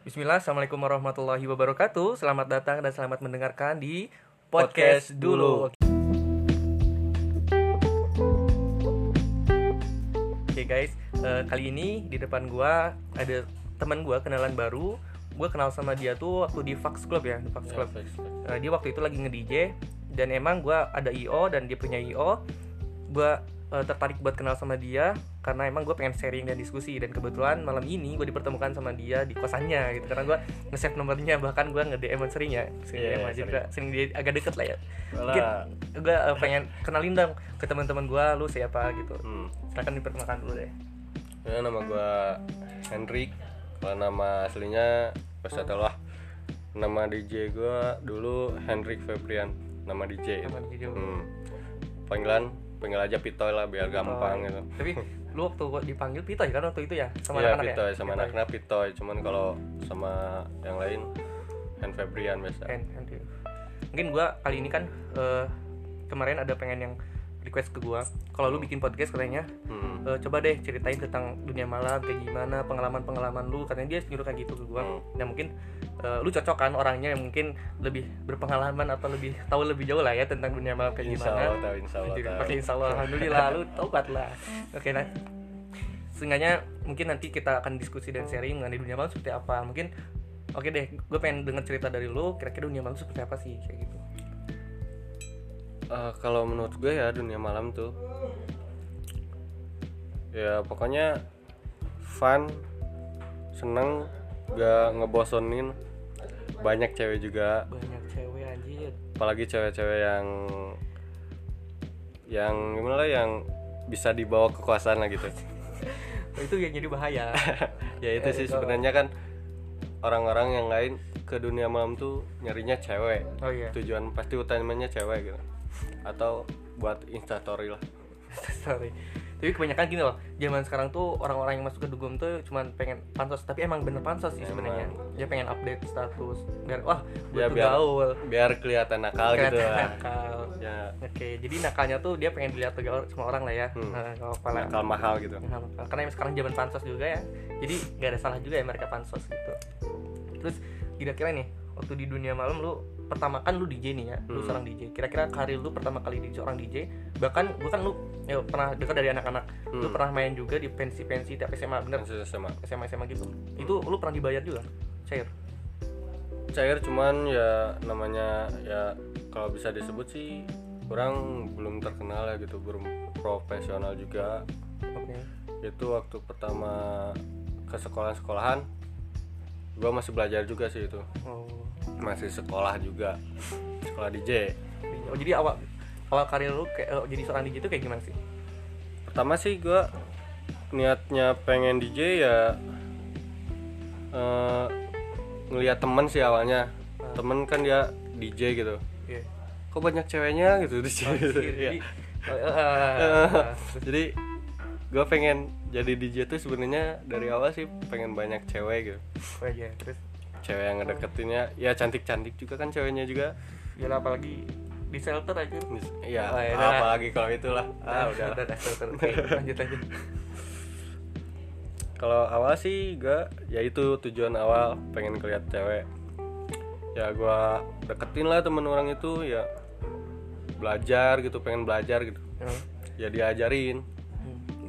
Bismillah, Assalamualaikum warahmatullahi wabarakatuh. Selamat datang dan selamat mendengarkan di Podcast, Podcast Dulu. Oke guys, eh, kali ini di depan gua ada teman gua kenalan baru. Gua kenal sama dia tuh waktu di Fax Club ya, di Fax Ya, Club. Eh, Dia waktu itu lagi nge-DJ Dan emang gua ada IO dan dia punya IO Gua eh, tertarik buat kenal sama dia karena emang gue pengen sharing dan diskusi dan kebetulan malam ini gue dipertemukan sama dia di kosannya gitu karena gue nge-save nomornya bahkan gue nge-DM sering ya sering Iya, DM aja sering. juga sering dia agak deket lah ya mungkin gue eh, pengen kenalin dong ke teman-teman gue lu siapa gitu Hmm. silakan diperkenalkan dulu deh Ya, nama gua Hendrik. Kalau nama aslinya Pesetelah. Nama DJ gua dulu Hendrik Febrian. Nama DJ. Nama DJ. Hmm. Panggilan panggil aja Pitoy lah biar gampang gitu. tapi lu waktu dipanggil Pito ya kan waktu itu ya sama Iya anak-anak Pitoy ya sama anak-anak Pitoy. Cuman kalau sama yang lain Hen Febrian biasa. Hand- hand- mungkin gua kali ini kan eh, kemarin ada pengen yang request ke gua. Kalau lu bikin podcast katanya Hmm. Eh, coba deh ceritain tentang dunia malam kayak gimana pengalaman-pengalaman lu. Katanya dia nyuruh kayak gitu ke gua. Hmm. nah mungkin eh, lu cocok kan orangnya yang mungkin lebih berpengalaman atau lebih tahu lebih jauh lah ya tentang dunia malam kayak Insya gimana. Allah tahu, insya Allah Anjir, tahu. pakai insya Allah alhamdulillah lu tobat lah. Oke nah seenggaknya mungkin nanti kita akan diskusi dan sharing mengenai dunia malam seperti apa. Mungkin oke deh gue pengen denger cerita dari lu kira-kira dunia malam seperti apa sih kayak gitu Eh, kalau menurut gue ya dunia malam tuh. Ya pokoknya fun seneng gak ngebosonin banyak cewek juga. Banyak cewek anjir. Apalagi cewek-cewek yang yang gimana lah yang bisa dibawa kekuasaan lah gitu. Oh, itu yang jadi bahaya. Ya itu Eh, sih kalau- sebenarnya kan orang-orang yang lain ke dunia malam tuh nyarinya cewek. Oh iya. Tujuan pasti utamanya cewek gitu atau buat instastory lah. Sorry tapi kebanyakan gini loh zaman sekarang tuh orang-orang yang masuk ke dugem tuh cuman pengen pansos tapi emang bener pansos sih sebenarnya. Dia pengen update status biar wah ya tuh biar gaul. biar kelihatan nakal gitu Kelihatan lah. nakal. Ya. Oke jadi nakalnya tuh dia pengen dilihat gaul sama orang lah ya. Hmm. nah, lah nakal mahal gitu. Apa-apa. karena emang sekarang zaman pansos juga ya. Jadi nggak ada salah juga ya mereka pansos gitu. Terus kira-kira nih waktu di dunia malam lu pertama kan lu DJ nih ya lu Hmm. seorang DJ kira-kira karir lu pertama kali di seorang DJ bahkan bukan lu ya, pernah dekat dari anak-anak. Lu Hmm. pernah main juga di pensi-pensi tiap SMA bener? Kan sama SMA SMA gitu. Itu lu pernah dibayar juga? Cair? Cair cuman ya namanya ya kalau bisa disebut sih kurang belum terkenal ya gitu belum profesional juga. Oke. Itu waktu pertama ke sekolah-sekolahan gua masih belajar juga sih itu. Oh. Masih sekolah juga. Sekolah DJ oh jadi awal awal karir lu kayak eh, jadi seorang DJ itu kayak gimana sih? Pertama sih gua niatnya pengen DJ ya eh, ngelihat temen sih awalnya. Temen kan dia DJ gitu. Iya. kok banyak ceweknya gitu di sini jadi oh, eh, eh, jadi gue pengen jadi DJ tuh sebenarnya dari awal sih pengen banyak cewek gitu. Oh iya terus? Cewek yang ngedeketinnya ya cantik cantik juga kan ceweknya juga. Ya apalagi di shelter aja. Ya Oh, ya udah. apalagi kalau itulah. Ah udah udah, shelter. Oke, lanjut aja kalau awal sih gue ya itu tujuan awal pengen keliat cewek. Ya gue deketin lah temen orang itu ya belajar gitu pengen belajar gitu. Ya diajarin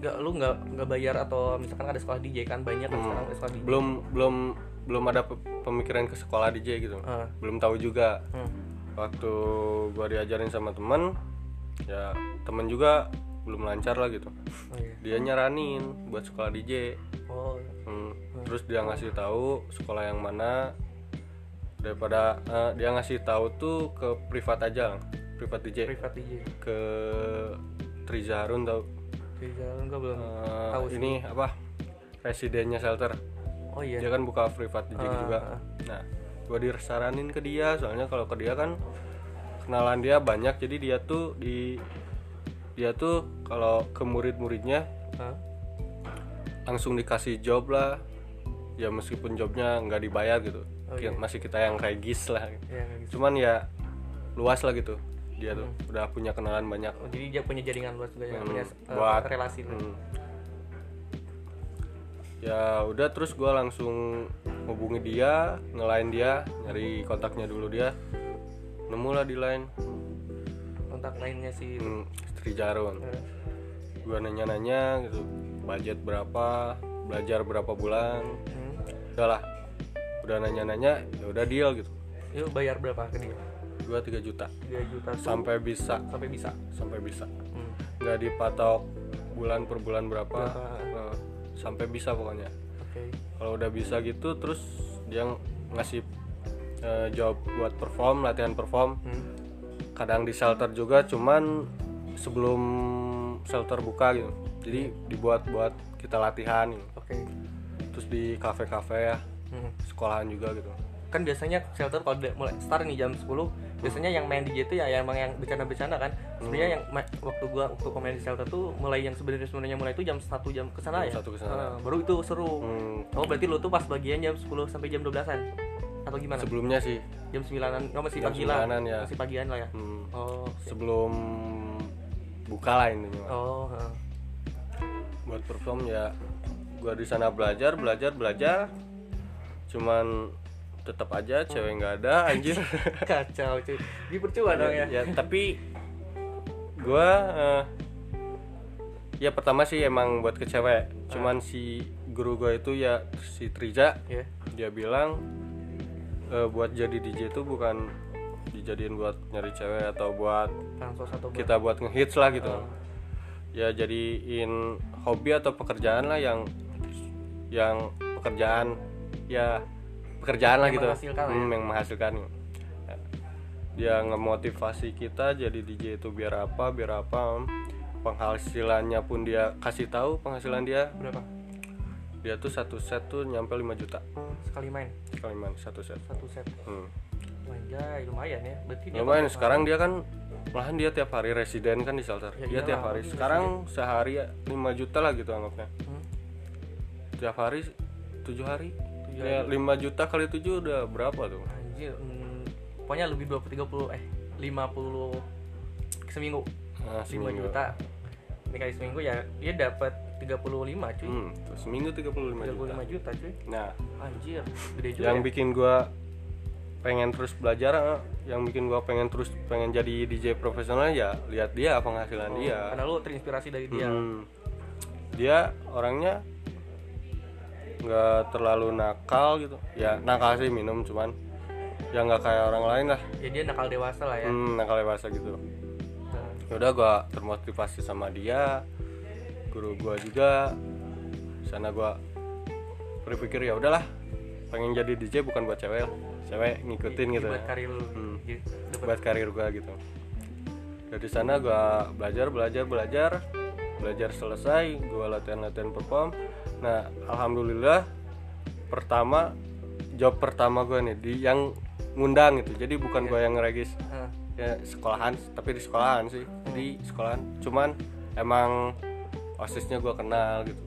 nggak lu nggak nggak bayar atau misalkan ada sekolah DJ kan banyak kan Hmm. sekarang ada sekolah DJ belum belum belum ada pe- pemikiran ke sekolah DJ gitu. Ah. belum tahu juga. Hmm. waktu gua diajarin sama temen ya temen juga belum lancar lah gitu. Oh iya. Dia nyaranin buat sekolah DJ oh. Hmm, terus dia ngasih tahu sekolah yang mana daripada eh, dia ngasih tahu tuh ke privat aja privat DJ privat DJ ke Triza Harun tau di jalan gua belum Eh, tahu sih. ini apa residennya shelter oh iya dia kan buka privat DJ Ah, juga ah. nah gue disaranin ke dia soalnya kalau ke dia kan kenalan dia banyak jadi dia tuh di dia tuh kalau ke murid-muridnya Hah? langsung dikasih job lah ya meskipun jobnya nggak dibayar gitu Oh, iya. masih kita yang regis lah kayak gitu. cuman ya luas lah gitu dia tuh udah punya kenalan banyak. Oh, jadi dia punya jaringan luas juga ya Hmm, punya eh, buat- relasi Hmm. ya udah terus gue langsung hubungi dia ngelain dia nyari kontaknya dulu dia. Nemu lah di line. Kontak lainnya si hmm, istri Jarun. Eh, gua nanya-nanya gitu budget berapa belajar berapa bulan. Hmm. udah lah udah nanya-nanya ya udah deal gitu. Yuk bayar berapa ke dia? Gua 3 juta 3 juta tuh sampai bisa sampai bisa. sampai bisa Hmm. nggak dipatok bulan per bulan berapa Berapa? Eh, sampai bisa pokoknya Oke. kalau udah bisa gitu terus dia ngasih eh, job buat perform latihan perform Hmm. kadang di shelter juga cuman sebelum shelter buka gitu jadi dibuat buat kita latihan gitu. Oke. terus di kafe-kafe ya Hmm. sekolahan juga gitu Kan biasanya shelter kalau mulai start nih jam 10 biasanya yang main DJ itu ya emang yang bercanda-bercanda kan. Sebenarnya yang ma- waktu gua waktu main di shelter tuh mulai yang sebenarnya sebenarnya mulai itu jam 1 jam ke sana Jam ya. satu ke sana. Ah, baru itu seru. Hmm, Oh, berarti lu tuh pas bagian jam 10 sampai jam 12-an. Atau gimana? sebelumnya sih jam 9-an. Oh, masih Jam pagi lah. 9-an ya. Masih pagian lah ya. hmm, Oh. oke. sebelum buka lah intinya Oh, heeh. buat perform ya gua di sana belajar belajar belajar cuman tetap aja cewek nggak ada anjir kacau cuy. Di percuma dong ya. ya tapi gua eh, ya pertama sih emang buat ke cewek cuman si guru gua itu ya si Trija Ya. dia bilang eh, buat jadi DJ itu bukan dijadiin buat nyari cewek atau buat buat- kita buat ngehits lah gitu Oh. ya jadiin hobi atau pekerjaan lah yang yang pekerjaan ya pekerjaan lah Yang gitu menghasilkan lah ya. Hmm, yang menghasilkan Ya. dia ngemotivasi kita jadi DJ itu biar apa biar apa penghasilannya pun dia kasih tahu penghasilan dia berapa? dia tuh satu set tuh nyampe 5 juta Sekali main sekali main satu set satu set. hmm. Anjay, lumayan ya. Berarti dia lumayan sekarang dia kan malahan dia tiap hari residen kan di shelter Ya dia tiap iyalah, hari dia sekarang sehari ya 5 juta lah gitu anggapnya Hmm, tiap hari tujuh hari Tujuh ya 5 juta kali 7 udah berapa tuh anjir. hmm, pokoknya lebih 20 30 eh 50 seminggu. nah, 5 seminggu juta. Ini kali seminggu ya dia dapat 35 cuy. hmm, seminggu 35 juta 35 juta cuy. nah Anjir, gede juga. yang ya. bikin gua pengen terus belajar eh, yang bikin gua pengen terus pengen jadi DJ profesional ya lihat dia penghasilan Oh, dia Karena lu terinspirasi dari dia. Hmm. dia orangnya nggak terlalu nakal gitu ya nakal sih minum cuman ya nggak kayak orang lain lah Ya dia nakal dewasa lah ya. hmm, nakal dewasa gitu Nah, ya udah gua termotivasi sama dia guru gua juga sana gua berpikir ya udahlah pengen jadi DJ bukan buat cewek cewek ngikutin gitu buat ya. karir lu. Hmm. Dapet- buat karir gua gitu dari sana gua belajar belajar belajar belajar selesai gua latihan latihan perform. Nah alhamdulillah pertama job pertama gua nih di yang ngundang gitu. Jadi bukan gua yang ngeregis. Ah, ya sekolahan tapi di sekolahan sih. Jadi sekolahan. Cuman emang osisnya gua kenal gitu.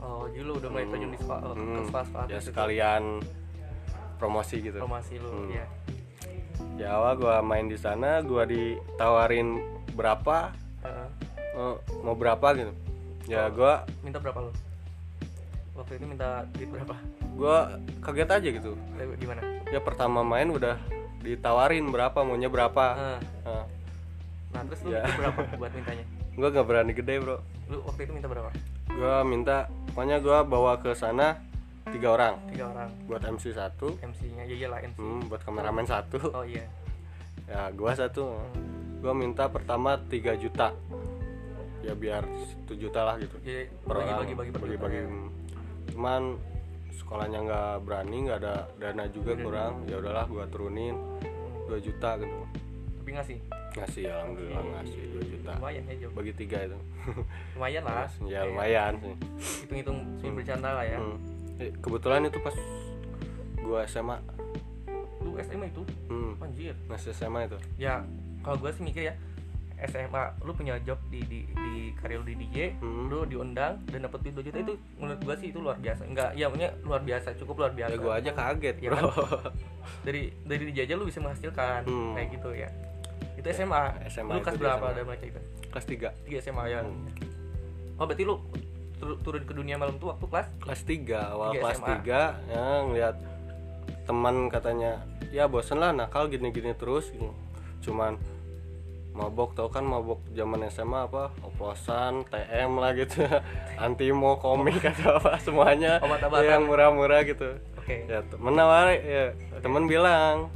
Oh, jadi lu udah mulai terjun di sekolah, ke Hmm, sekolah-sekolah ya gitu. sekalian promosi gitu. Promosi lu Hmm. ya. ya awal gua main di sana gua ditawarin berapa? Heeh. Mau, mau berapa gitu ya gua minta berapa lu? Waktu itu minta duit berapa? gua kaget aja gitu Eh, Gimana? ya pertama main udah ditawarin berapa maunya berapa Ah, nah, nah terus lu Ya. berapa buat mintanya? gua nggak berani gede bro Lu waktu itu minta berapa? gua minta pokoknya gua bawa ke sana tiga orang Tiga orang. buat MC satu MC-nya ya iyalah MC. hmm, buat kameramen satu Oh iya. ya gua satu Hmm. gua minta pertama 3 juta ya biar 1 juta lah gitu bagi per bagi-bagi. juta, ya. cuman sekolahnya nggak berani nggak ada dana juga kurang ya udahlah gua turunin 2 juta gitu Tapi ngasih. ngasih alhamdulillah ngasih 2 juta Lumayan ya bagi tiga itu Lumayan lah. ya lumayan sih Hitung-hitung semi bercanda lah ya. Hmm. Eh, kebetulan itu pas gua SMA Lu SMA itu? hmm. Anjir. masih SMA itu Ya kalau gue sih mikir ya SMA lu punya job di di, di karir lu di DJ Hmm. lu diundang dan dapet duit 2 juta itu menurut gua sih itu luar biasa enggak ya maksudnya luar biasa cukup luar biasa ya gua aja kaget Ya bro dari dari DJ aja lu bisa menghasilkan Hmm. kayak gitu ya itu SMA, SMA lu kelas berapa SMA. ada baca itu kelas 3 tiga SMA ya Hmm. oh berarti lu tur- turun ke dunia malam tuh waktu kelas kelas 3 awal Tiga kelas SMA. 3 ya ngeliat teman katanya ya bosen lah nakal gini-gini terus gitu. cuman mabok tau kan mabok zaman SMA apa? Oplosan TM lah gitu. Antimo komik atau apa semuanya. Obat-obatan. yang murah-murah gitu. Oke. Ya temen nawari ya temen bilang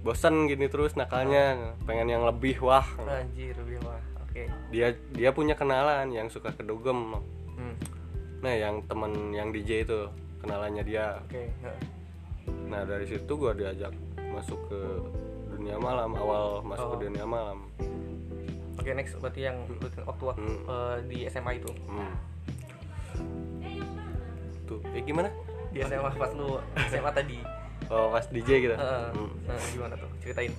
bosan gini terus nakalnya pengen yang lebih wah. Anjir lebih mah oke. Dia dia punya kenalan yang suka kedugem. Hmm. nah yang temen yang DJ itu kenalannya dia. Oke Heeh. nah dari situ gua diajak masuk ke dunia malam awal masuk Oh. ke dunia malam oke next berarti yang rutin waktu Hmm. eh, di SMA itu hmm. tuh eh gimana di SMA pas lu SMA tadi oh pas DJ gitu Heeh. Hmm. Nah, gimana tuh ceritain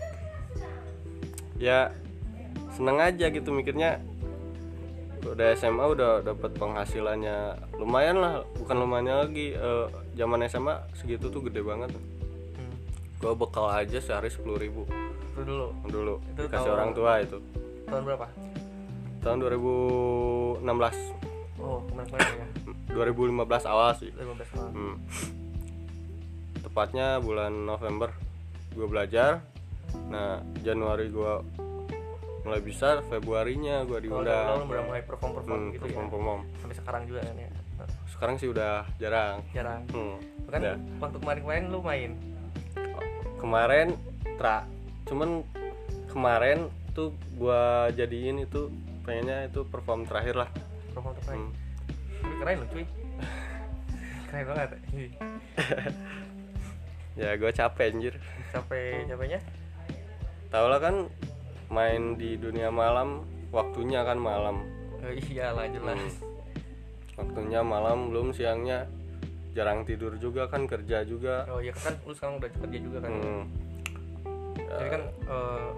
ya seneng aja gitu mikirnya udah SMA udah dapat penghasilannya lumayan lah bukan lumayan lagi eh, zaman SMA segitu tuh gede banget gua bekal aja sehari sepuluh ribu itu dulu dulu Itu dikasih tahun- orang tua itu tahun berapa tahun 2016 oh kemarin-kemarin ya 2015 awal sih 15 tahun Hmm. Tepatnya bulan November gue belajar. Nah Januari gue mulai bisa, Februarinya gue diundang. lu udah mulai perform perform Hmm, gitu ya perform-perform. sampai sekarang juga kan ya Sekarang sih udah jarang. jarang Hmm. kan udah. waktu kemarin-kemarin lu main Kemarin tra, cuman kemarin tuh gue jadiin itu pengennya itu perform terakhir lah. perform terbaik Hmm. tapi keren lu cuy keren banget Ya gue capek anjir. capek capeknya Tau lah kan main di dunia malam, waktunya kan malam. oh, iyalah jelas Hmm. waktunya malam belum siangnya jarang tidur juga kan kerja juga. Oh iya kan lu sekarang udah kerja juga kan? Hmm. jadi kan eh,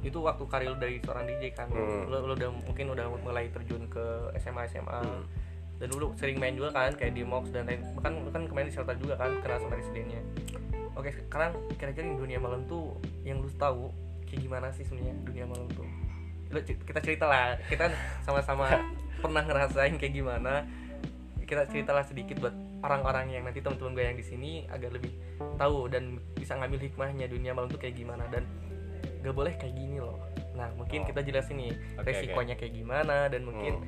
itu waktu karir lu dari seorang DJ kan? Hmm. lu, lu udah mungkin udah mulai terjun ke SMA SMA Hmm. dan dulu sering main juga kan kayak di Mox dan lain bahkan lu kan kemarin di shelter juga kan kenal sama residennya oke sekarang kira-kira di dunia malam tuh yang lu tahu kayak gimana sih sebenarnya dunia malam tuh? Lu kita cerita lah kita sama-sama pernah ngerasain kayak gimana. Kita ceritalah sedikit buat orang-orang yang nanti teman-teman gue yang di sini agak lebih tahu dan bisa ngambil hikmahnya dunia malam tuh kayak gimana. Dan gak boleh kayak gini loh. Nah mungkin Oh. kita jelasin nih Oke, resikonya kayak gimana dan mungkin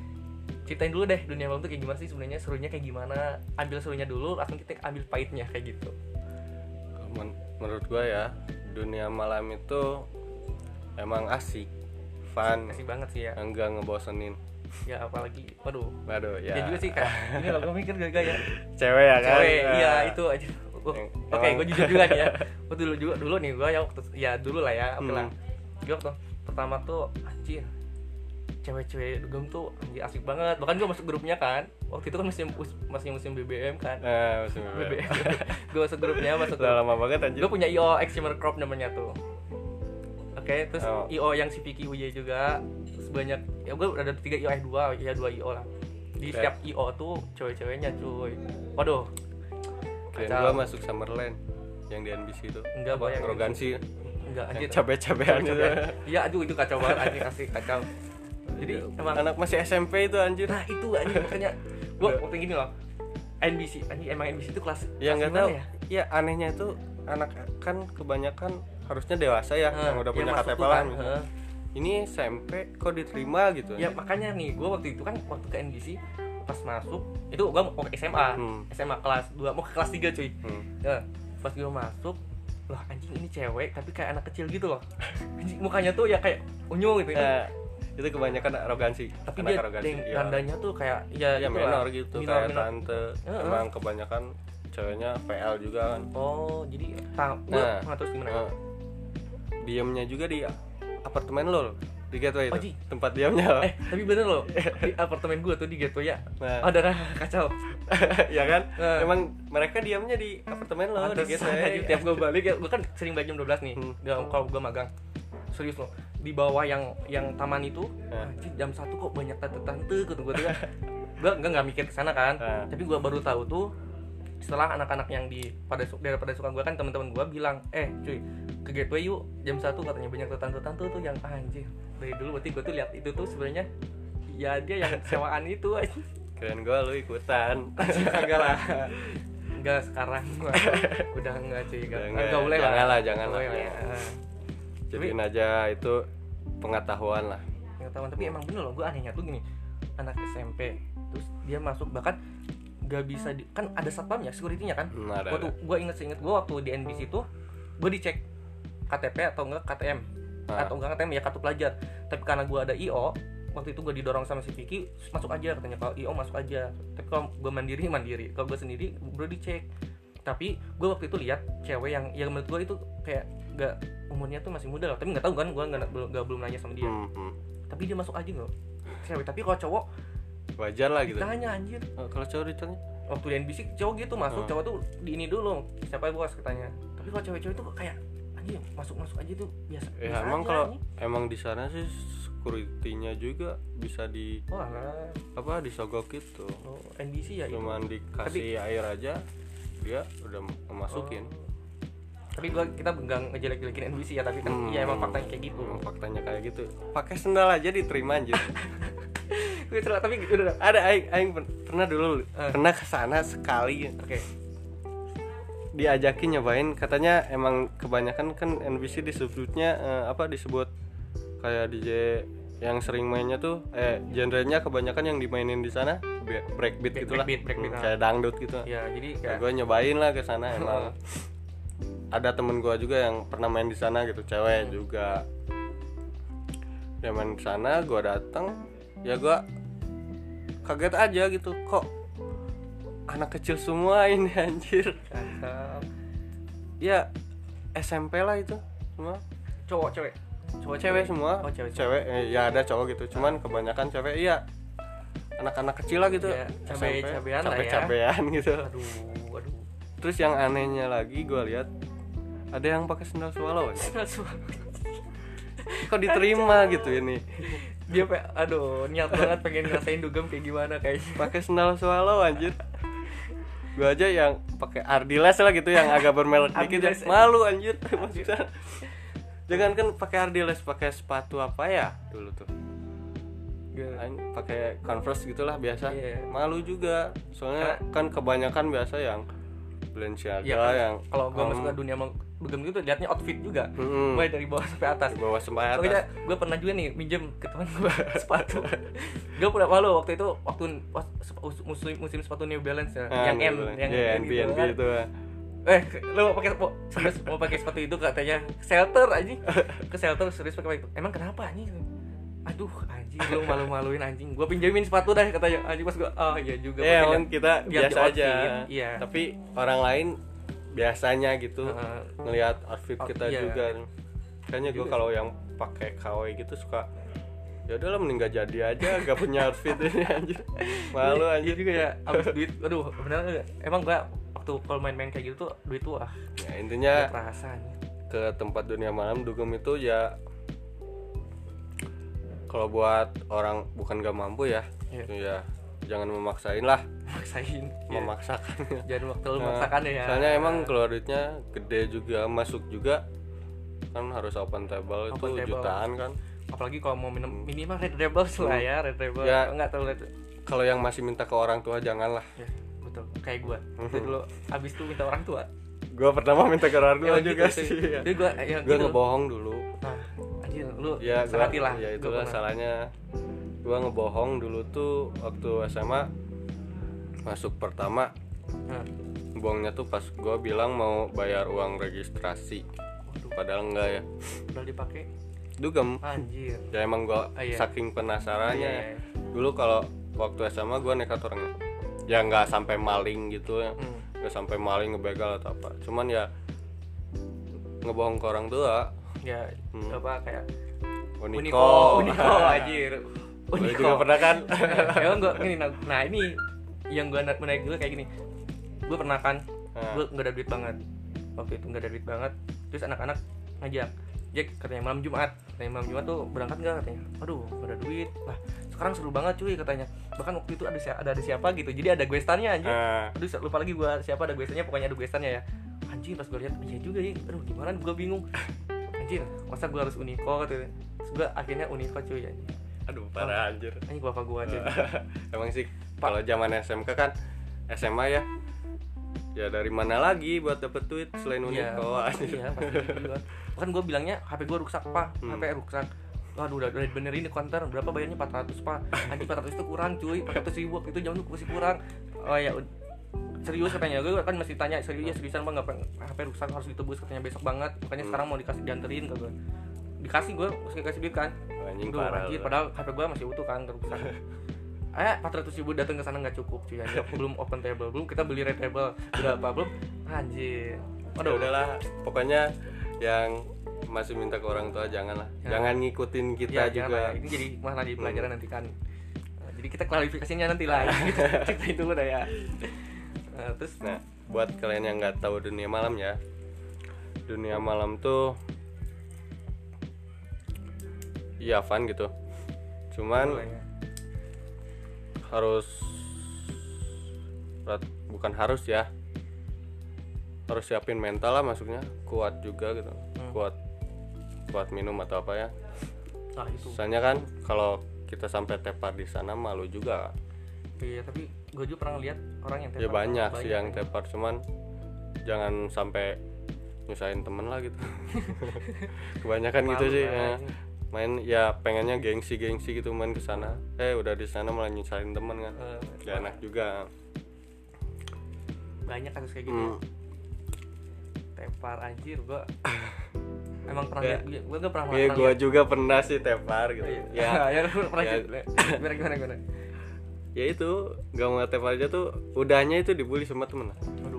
ceritain dulu deh dunia malam tuh kayak gimana sih sebenarnya serunya kayak gimana. Ambil serunya dulu langsung kita ambil pahitnya kayak gitu. Men- menurut gua ya dunia malam itu emang asik fun. Kasih banget sih ya. Enggak ngebosenin ya apalagi waduh. Waduh ya. Ya juga sih kan ini loh gue mikir gak gaya cewek ya kan? Cewek Ya. iya itu aja. Oke emang- gue jujur juga nih ya. Gue dulu juga dulu nih gue ya waktu ya dulu lah ya oke lah. Hmm. gue waktu pertama tuh anjir. Cewek-cewek dugem tuh anjir asik banget. Bahkan gue masuk grupnya kan. Waktu itu kan masih masih musim BBM kan. Eh, masih BBM gue masuk grupnya masuk grup. lama banget anjir. Gue punya IO Extremer Crop namanya tuh oke terus Oh. IO yang si Piki Uye juga sebanyak ya gue ada tiga IO eh dua ya dua IO lah. Di Oke. setiap IO tuh cewek-ceweknya cuy. Waduh. Kacau. gua masuk Summerland yang di NBC itu Enggak, Apa, yang arogansi enggak anjir cabe-cabean gitu. Iya aduh itu kacau banget anjir kasih kacau. Jadi emang anak masih SMP itu anjir. Nah itu anjir makanya. Gue waktu gini loh NBC anjir emang NBC itu kelas ya kelas nggak gimana tahu. ya anehnya itu anak kan kebanyakan harusnya dewasa ya Eh, yang udah punya masuk KTP lah kan, eh. ini SMP kok diterima gitu ya makanya nih gue waktu itu kan waktu ke NBC pas masuk itu gue mau ke SMA Hmm. SMA kelas 2 mau ke kelas 3 cuy Hmm. ya pas gue masuk loh anjing ini cewek tapi kayak anak kecil gitu loh Anjing, mukanya tuh ya kayak unyu gitu Eh, itu kebanyakan arogansi tapi anak dia arogansi ya, tandanya tuh kayak ya, ya gitu menor lah. gitu Minor, kayak minor. tante Heeh. emang kebanyakan ceweknya VL juga kan oh jadi tang gue Nah, nggak terus gimana Eh, diamnya juga di apartemen lo loh, di gateway Oh, itu Ji. tempat diamnya lo eh tapi bener loh di apartemen gue tuh di Gateway ya Nah. ada kan kacau ya kan Eh. emang mereka diamnya di apartemen lo di gateway tiap gue balik ya gue kan sering balik jam 12 nih Hmm. Kalau gue magang serius loh di bawah yang yang taman itu Nah. jam satu kok banyak tante-tante gitu gue tuh kan gue nggak nggak mikir ke sana kan Nah. tapi gue baru tahu tuh setelah anak-anak yang di pada su- daerah pada suka gue kan teman-teman gue bilang eh cuy ke gateway yuk jam satu katanya banyak tante-tante tuh yang ah, anjir dari dulu berarti gue tuh lihat itu tuh sebenarnya ya dia yang sewaan itu anjing keren gue lu ikutan. Kagak lah. Enggak sekarang udah enggak cuy. Enggak enggak, enggak. boleh Jangan lah lah, jangan lah. lah. jadiin aja itu pengetahuan lah. Pengetahuan. Tapi emang bener loh gue anehnya tuh gini. Anak SMP terus dia masuk bahkan gak bisa di, kan ada satpamnya securitynya kan? Ada, waktu gue inget inget gue waktu di NBC itu gue dicek KTP atau enggak KTM Ah. atau enggak KTM ya kartu pelajar. Tapi karena gue ada IO waktu itu gue didorong sama si Vicky masuk aja katanya. Kalau IO masuk aja. Tapi kalau gue mandiri mandiri. Kalau gue sendiri bro dicek. Tapi gue waktu itu lihat cewek yang yang menurut gue itu kayak gak umurnya tuh masih muda loh. Tapi nggak tahu kan gue nggak belum nggak nanya sama dia. Hmm, hmm. tapi dia masuk aja loh cewek. Tapi kalau cowok wajar lah gitu. Ditanya anjir. Oh, kalau cowok ditanya? Waktu di NBC cowok gitu masuk Hmm. cowok tuh di ini dulu siapa bos katanya. Tapi kalau cewek-cewek tuh kayak anjir masuk masuk aja tuh biasa ya biasa emang kalau emang di sana sih security-nya juga bisa di oh alah. apa disogok gitu. Oh, NBC ya itu? Cuman dikasih air aja dia udah memasukin. Oh. Tapi gua kita nggak ngejelek-jelekin NBC ya tapi kan Hmm. ya emang faktanya kayak gitu. Emang faktanya kayak gitu. Pakai sendal aja diterima anjir. Gue salah, tapi udah ada aing aing pernah dulu Eh. pernah ke sana sekali. Oke. Diajakin nyobain katanya emang kebanyakan kan NBC disebutnya eh, apa disebut kayak DJ yang sering mainnya tuh eh genrenya kebanyakan yang dimainin di sana be- breakbeat Break- gitulah. breakbeat, breakbeat, Hmm, ah. kayak dangdut gitu. Ya jadi ya, kayak gue nyobain lah ke sana emang ada temen gue juga yang pernah main di sana gitu cewek Hmm. juga. Dia main di sana gue datang ya gue kaget aja gitu kok anak kecil semua ini anjir? Cakep. ya SMP lah itu semua. Cowok cewek? Cowok cewek semua. Oh cewek cewek. Eh, ya ada cowok gitu cuman kebanyakan cewek iya. Anak-anak kecil lah gitu Ya, cabe- cabean lah ya. cabe-cabean gitu. Aduh terus yang anehnya lagi gue lihat ada yang pakai sendal swallow aja. kok diterima gitu ini? Dia pe aduh niat banget pengen ngerasain dugem kayak gimana kayaknya. Pakai sendal swallow anjir. Gue aja yang pakai Ardiles lah gitu yang agak bermerek dikit ya. Ardiles. malu anjir. Maksudnya jangan kan pakai Ardiles pakai sepatu apa ya? Dulu tuh. Pakai converse gitulah biasa. Iya. malu juga. Soalnya kan kebanyakan biasa yang Balenciaga Iya kan, yang kalau gue um, masuk ke dunia mau dugem gitu liatnya outfit juga Mm-mm. mulai dari bawah sampai atas bawah sampai atas Pokoknya gue pernah juga nih minjem ke teman gue sepatu. gue pernah malu waktu itu waktu musim musim sepatu New Balance ya, Ah, yang bener. yang N NB, gitu NB kan. itu ah. Eh, lo mau pakai mau, serius mau pakai sepatu itu katanya shelter aja. Ke shelter serius pakai itu. Emang kenapa anjing? Aduh, anjing lu malu-maluin anjing. Gue pinjemin sepatu dah katanya. Anjing pas gue, oh iya juga. ya dah." kita biasa aja Iya. tapi orang lain biasanya gitu Heeh. ngelihat outfit Oh, kita iya. juga kayaknya gue kalau yang pakai KW gitu suka ya udahlah mending gak jadi aja gak punya outfit ini anjir malu Iya, anjir juga ya. Abis duit, aduh nggak? Emang gue waktu kalau main-main kayak gitu tuh duit tuh ah ya, intinya anjing. ke tempat dunia malam dugem itu ya kalau buat orang bukan gak mampu ya Iya. itu ya jangan memaksain lah. Maksain. Iya. memaksakan jangan waktu lu Nah, maksakan ya. soalnya emang keluar duitnya gede juga masuk juga kan harus open table itu Open table. jutaan kan. Apalagi kalau mau minum minimal red rebels lah ya red rebel. Ya. enggak tahu red kalau yang masih minta ke orang tua janganlah ya betul. Kayak gua. Itu dulu abis itu minta orang tua. Gua pertama minta ke orang tua Ya, juga gitu, sih itu. Jadi gua ya, gua gitu. ngebohong dulu lu ya gua, sangat lah ya Gua pernah. salahnya. Gua ngebohong dulu tuh waktu SMA masuk pertama Nah, bohongnya tuh pas gua bilang mau bayar uang registrasi. Waduh. Padahal enggak ya. Udah dipakai? Dugem. Anjir. Ya emang gua Ah, iya. saking penasarannya Iya, iya. dulu kalau waktu SMA gua nekat orangnya. Ya nggak sampai maling gitu ya. Hmm. nggak sampai maling ngebegal atau apa. Cuman ya ngebohong ke orang tua. Ya Hmm. apa kayak Uniko, Uniko Uniko anjir. Uniko juga pernah kan? Emang gua gini nah, nah ini yang gua na- menarik juga kayak gini. Gua pernah kan Nah. gue nggak ada duit banget. Waktu itu nggak ada duit banget. Terus anak-anak ngajak. Jack katanya malam Jumat. Katanya malam Jumat tuh berangkat nggak katanya? Aduh nggak ada duit. Lah sekarang seru banget cuy katanya. Bahkan waktu itu ada ada ada siapa gitu. Jadi ada gue stannya anjir. Nah, aduh lupa lagi gue siapa ada gue stannya pokoknya ada gue stannya ya. Anjir pas gue lihat iya juga ya aduh gimana? Gue bingung. Anjir masa gue harus Uniko terus gue akhirnya Uniko cuy anjir aduh parah anjir. anjir bapak gue aja emang sih kalau zaman SMK kan SMA ya. Ya dari mana lagi buat dapet duit selain unik Iya, oh, iya pasti gitu juga. Bahkan gue bilangnya HP gue rusak pak, Hmm. HP rusak. Waduh udah udah dibenerin di konter. Berapa bayarnya? 400 pak. Anjing 400 itu kurang cuy. 400 ribu waktu itu jam itu masih kurang. Oh ya serius katanya. Gue kan masih tanya serius ya seriusan bang nggak HP rusak harus ditebus katanya besok banget. Makanya Hmm. sekarang mau dikasih dianterin ke gue dikasih gue masih kasih duit kan. Anjing Aduh, parah anjir, padahal HP gue masih utuh kan rusak eh 400 ribu datang ke sana nggak cukup cuy anjir. belum open table belum kita beli red table. Berapa belum? Anjir. Ya udahlah pokoknya yang masih minta ke orang tua janganlah. Ya. jangan ngikutin kita Ya, jangan juga. lah. ini jadi mana di pelajaran nanti kan Nah, jadi kita klarifikasinya nanti lah. Kita itu udah ya. Nah, terus? Nah buat kalian yang nggak tahu dunia malam ya. Dunia malam tuh iya fun gitu cuman boleh ya. harus bukan harus ya harus siapin mental lah maksudnya kuat juga gitu Hmm. kuat kuat minum atau apa ya nah itu soalnya kan kalau kita sampai tepar di sana malu juga iya tapi gue juga pernah lihat orang yang ya tepar. banyak sih yang ya. tepar cuman jangan sampai nyusahin temen lah gitu kebanyakan gitu Malu sih lah, ya. Main ya pengennya gengsi gengsi gitu main ke sana eh udah di sana malah nyusahin temen kan Eh, gak enak juga banyak kasus kayak gitu Hmm. tepar anjir gue emang pernah Ya. gue gak pernah Iya, gua lihat. juga pernah sih tepar gitu. Iya. Ya, ya pernah Ya. gimana gimana gimana ya itu gak mau tepar aja tuh udahnya itu dibully sama temen. aduh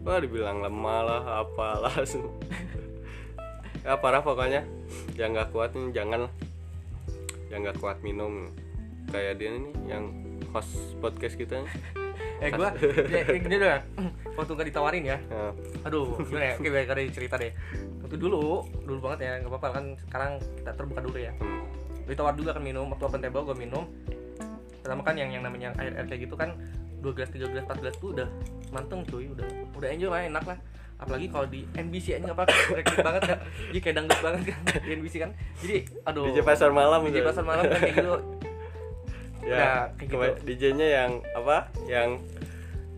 Wah dibilang lemah lah, apalah. Ya parah pokoknya. Yang nggak kuat nih jangan. Yang nggak kuat minum kayak dia nih yang host podcast kita. nih. eh gue ya, kayak gini doang waktu gak ditawarin ya Nah, aduh gimana ya oke baik ada cerita deh waktu dulu dulu banget ya nggak apa-apa kan sekarang kita terbuka dulu ya hmm. ditawar juga kan minum waktu open table gue minum pertama kan yang yang namanya air air kayak gitu kan dua gelas tiga gelas empat gelas tuh udah manteng cuy udah udah enjoy lah enak lah apalagi kalau di NBC aja apa rekit banget kan. Jadi kayak dangdut banget kan di NBC kan. Jadi aduh. DJ pasar malam DJ pasar malam kan kayak gitu. Ya, Nah, kayak gitu. DJ-nya yang apa? Yang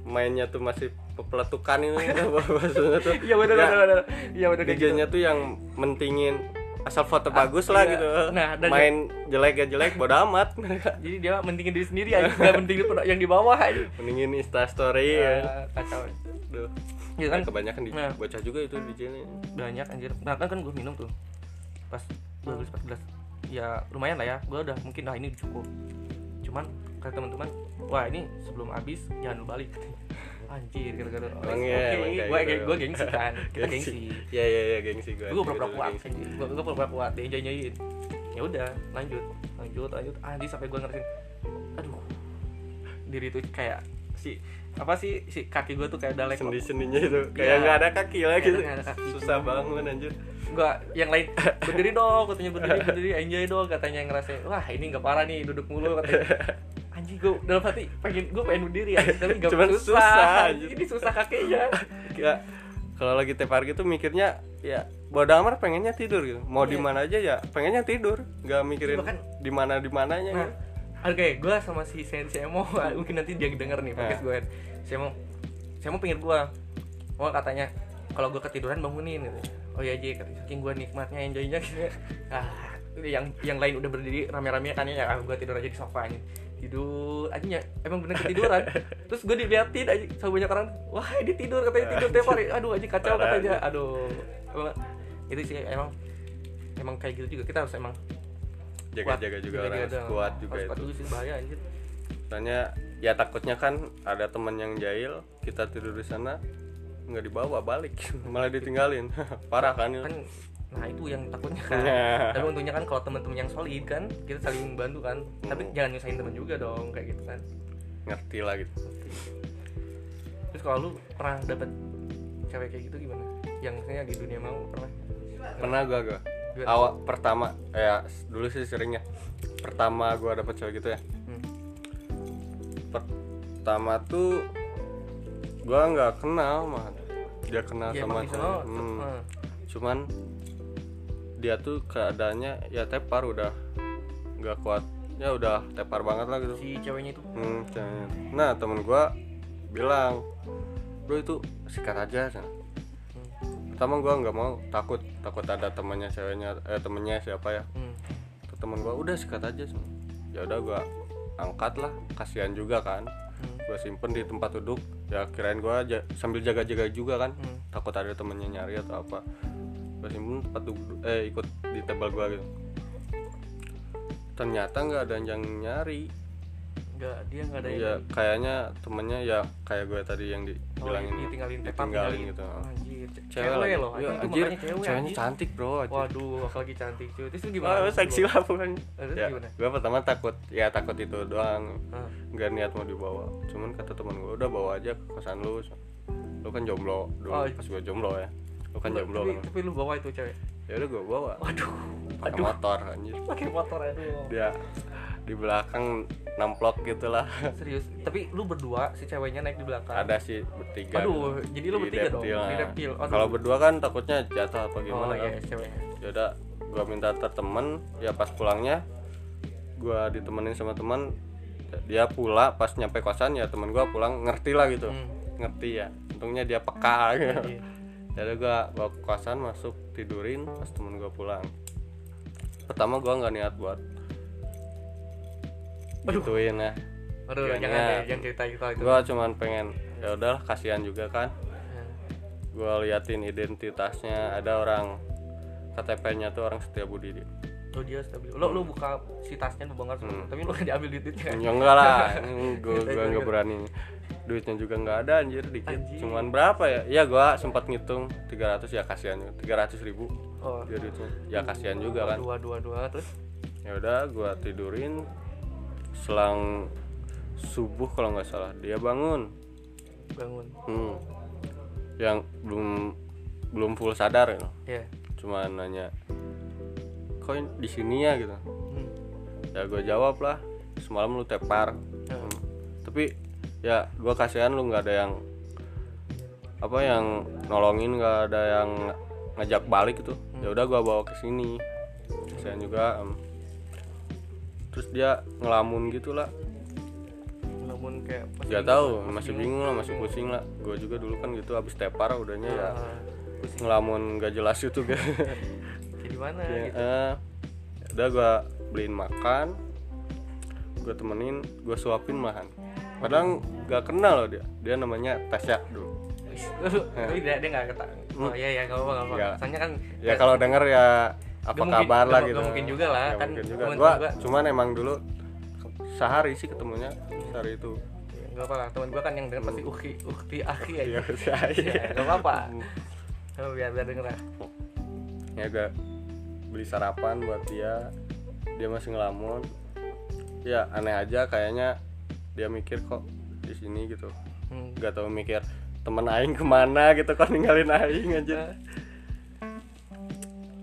mainnya tuh masih peletukan ini maksudnya tuh. iya benar Ya, benar benar iya benar kayak gitu. DJ-nya tuh yang mentingin asal foto bagus lah iya. gitu. Nah, dan- main jelek gak jelek bodo amat. jadi dia mentingin diri sendiri aja nggak mentingin yang di bawah aja Mendingin Insta story ya. Ah, kacau Duh. Iya kan? Nah, kebanyakan di Nah. bocah juga itu DJ-nya. banyak anjir nah kan kan gue minum tuh pas dua gelas empat gelas ya lumayan lah ya gue udah mungkin nah ini cukup cuman kata teman-teman wah ini sebelum habis jangan lu balik anjir gara-gara oh, Emang ya, emang kayak gue gitu. gue gengsi kan kita gengsi Iya iya iya gengsi gue. gue pura-pura kuat gue gue pura-pura kuat dia enjoyin ya udah lanjut lanjut lanjut anjir sampai gue ngerasin aduh diri tuh kayak si apa sih si kaki gue tuh kayak udah lek Sendi-sendinya itu Iya. kayak nggak ada kaki lagi. Ada kaki. Susah bangun anjir. gua yang lain berdiri dong katanya berdiri berdiri enjoy dong katanya yang ngerasain wah ini nggak parah nih duduk mulu katanya anjing gua dalam hati pengen gua pengen berdiri ya tapi nggak Cuman susah, susah, anjing. ini susah kakinya ya kalau lagi tepar gitu mikirnya ya bodo amat pengennya tidur gitu. Mau di Iya. mana aja ya pengennya tidur. Nggak mikirin Bahkan- di mana di mananya nah oke gua sama si Sen si Emo mungkin nanti dia denger nih podcast Nah. gue si Emo si Emo pengen gua. Oh katanya kalau gua ketiduran bangunin gitu. Oh iya Ji katanya. Saking gua nikmatnya enjoynya gitu. Ah yang yang lain udah berdiri rame-rame kan ya ah, gua tidur aja di sofa aja tidur aja ya, emang bener ketiduran. Terus gue diliatin aja sama banyak orang wah dia tidur katanya tidur tiap hari. Aduh aja kacau Parah. katanya. aduh. Emang itu sih emang emang kayak gitu juga. Kita harus emang jaga-jaga juga orang harus kuat juga harus kuat itu. juga sih bahaya anjir soalnya ya takutnya kan ada teman yang jahil kita tidur di sana nggak dibawa balik. Malah ditinggalin. Parah kan itu kan nah itu yang takutnya kan. Nah. tapi untungnya kan kalau teman-teman yang solid kan kita saling membantu kan. Tapi Hmm. jangan nyusahin teman juga dong kayak gitu kan. Ngerti lah gitu. Terus kalau lu pernah dapet cewek kayak gitu gimana? Yang misalnya di dunia mau pernah? Pernah gua gua. Awal pertama ya dulu sih seringnya. Pertama gua dapet cewek gitu ya. Hmm. pertama tuh gua nggak kenal mah dia kenal Ya, sama saya sono, Hmm. eh, cuman dia tuh keadaannya ya tepar udah nggak kuat ya udah tepar banget lah gitu si ceweknya itu Hmm, ceweknya. nah temen gua bilang bro itu sikat aja sana. Hmm. pertama gua nggak mau takut takut ada temannya ceweknya eh temennya siapa ya Hmm. Temen gua udah sikat aja sana. ya udah gua angkat lah kasihan juga kan Hmm. gua simpen di tempat duduk ya kirain gua aja sambil jaga-jaga juga kan Hmm. takut ada temennya nyari atau apa simpen tempat eh ikut di tebal gua gitu. Ternyata nggak ada yang nyari. Enggak, dia enggak ada yang ya kayaknya temennya ya kayak gue tadi yang Oh, dibilangin ditinggalin tetap ditinggalin gitu. Anjir, cewek loh. Iya, Anjir, itu cewek. ceweknya cantik bro anjir. Waduh, apalagi cantik cuy. Terus lu gimana? Oh, seksi lah bukan ya, gimana? gue pertama takut ya takut itu doang. Nggak niat mau dibawa. Cuman kata teman gue udah bawa aja ke kosan lu. Lu kan jomblo dulu Oh, pas gue jomblo ya lu kan tapi- jomblo tapi, kan tapi lu bawa itu cewek. ya udah gue bawa Waduh, pakai aduh. motor anjir Pakai motor aduh. dia di belakang namplok gitulah Serius. Tapi lu berdua si ceweknya naik di belakang. ada sih bertiga Aduh, gitu. jadi lu bertiga dong, di reptil. Aduh. kalau berdua kan takutnya jatuh apa Oh gimana iya, kan ceweknya. ya udah gua minta temen ya pas pulangnya gua ditemenin sama teman dia pula pas nyampe kosan ya temen gua pulang ngerti lah gitu Hmm. ngerti ya untungnya dia peka gitu Iya. Jadi gua bawa ke kosan masuk tidurin pas temen gua pulang pertama gua nggak niat buat Aduh. gituin ya Aduh, Kayaknya- jangan deh, jangan cerita itu itu. gua cuman pengen ya udahlah kasihan juga kan Ya. gua liatin identitasnya ada orang KTP-nya tuh orang setia budi dia Lu dia stabil. Lu lu buka si tasnya lu bongkar Hmm. tapi lu kan diambil duitnya ya enggak lah gue Gitu, gua nggak gitu. berani duitnya juga nggak ada anjir dikit Anjir. cuman berapa ya ya gua sempat ngitung 300 ya kasihan juga 300 ribu Oh. dia duitnya ya kasihan juga kan Dua dua dua terus ya udah gua tidurin selang subuh kalau nggak salah dia bangun bangun. hmm. yang belum belum full sadar ya Ya. cuman nanya kok ini di sini ya gitu Hmm. ya gue jawab lah semalam lu tepar Ya. Hmm. tapi ya gue kasihan lu nggak ada yang apa yang nolongin nggak ada yang ngajak balik gitu. Ya udah gue bawa ke sini. Kasihan juga em. terus dia ngelamun gitu lah. Namun kayak masih nggak tahu masih bingung. lah masih pusing lah. Gue juga dulu kan gitu abis tepar udahnya ya Ah, pusing. ngelamun nggak jelas itu kan. Kayak di mana ya, gitu. eh, udah gue beliin makan gue temenin gue suapin malahan padahal nggak kenal loh dia dia namanya Tasya dulu Tapi dia dia enggak kata. Oh iya iya enggak apa-apa enggak apa-apa. Ya. Soalnya kan ya kalau denger ya apa Nggak kabar lah nggak- gitu nggak mungkin juga lah, Nggak kan mungkin juga gua cuman emang dulu sehari sih ketemunya sehari itu ya, enggak apa-apa. Teman gua kan yang denger pasti ukti ukti akhi aja. Iya, Ya, enggak apa-apa. Oh, biar biar denger lah. ya gue beli sarapan buat dia dia masih ngelamun ya aneh aja kayaknya dia mikir kok di sini gitu Hmm. nggak tahu mikir temen aing ke mana gitu kok ninggalin aing aja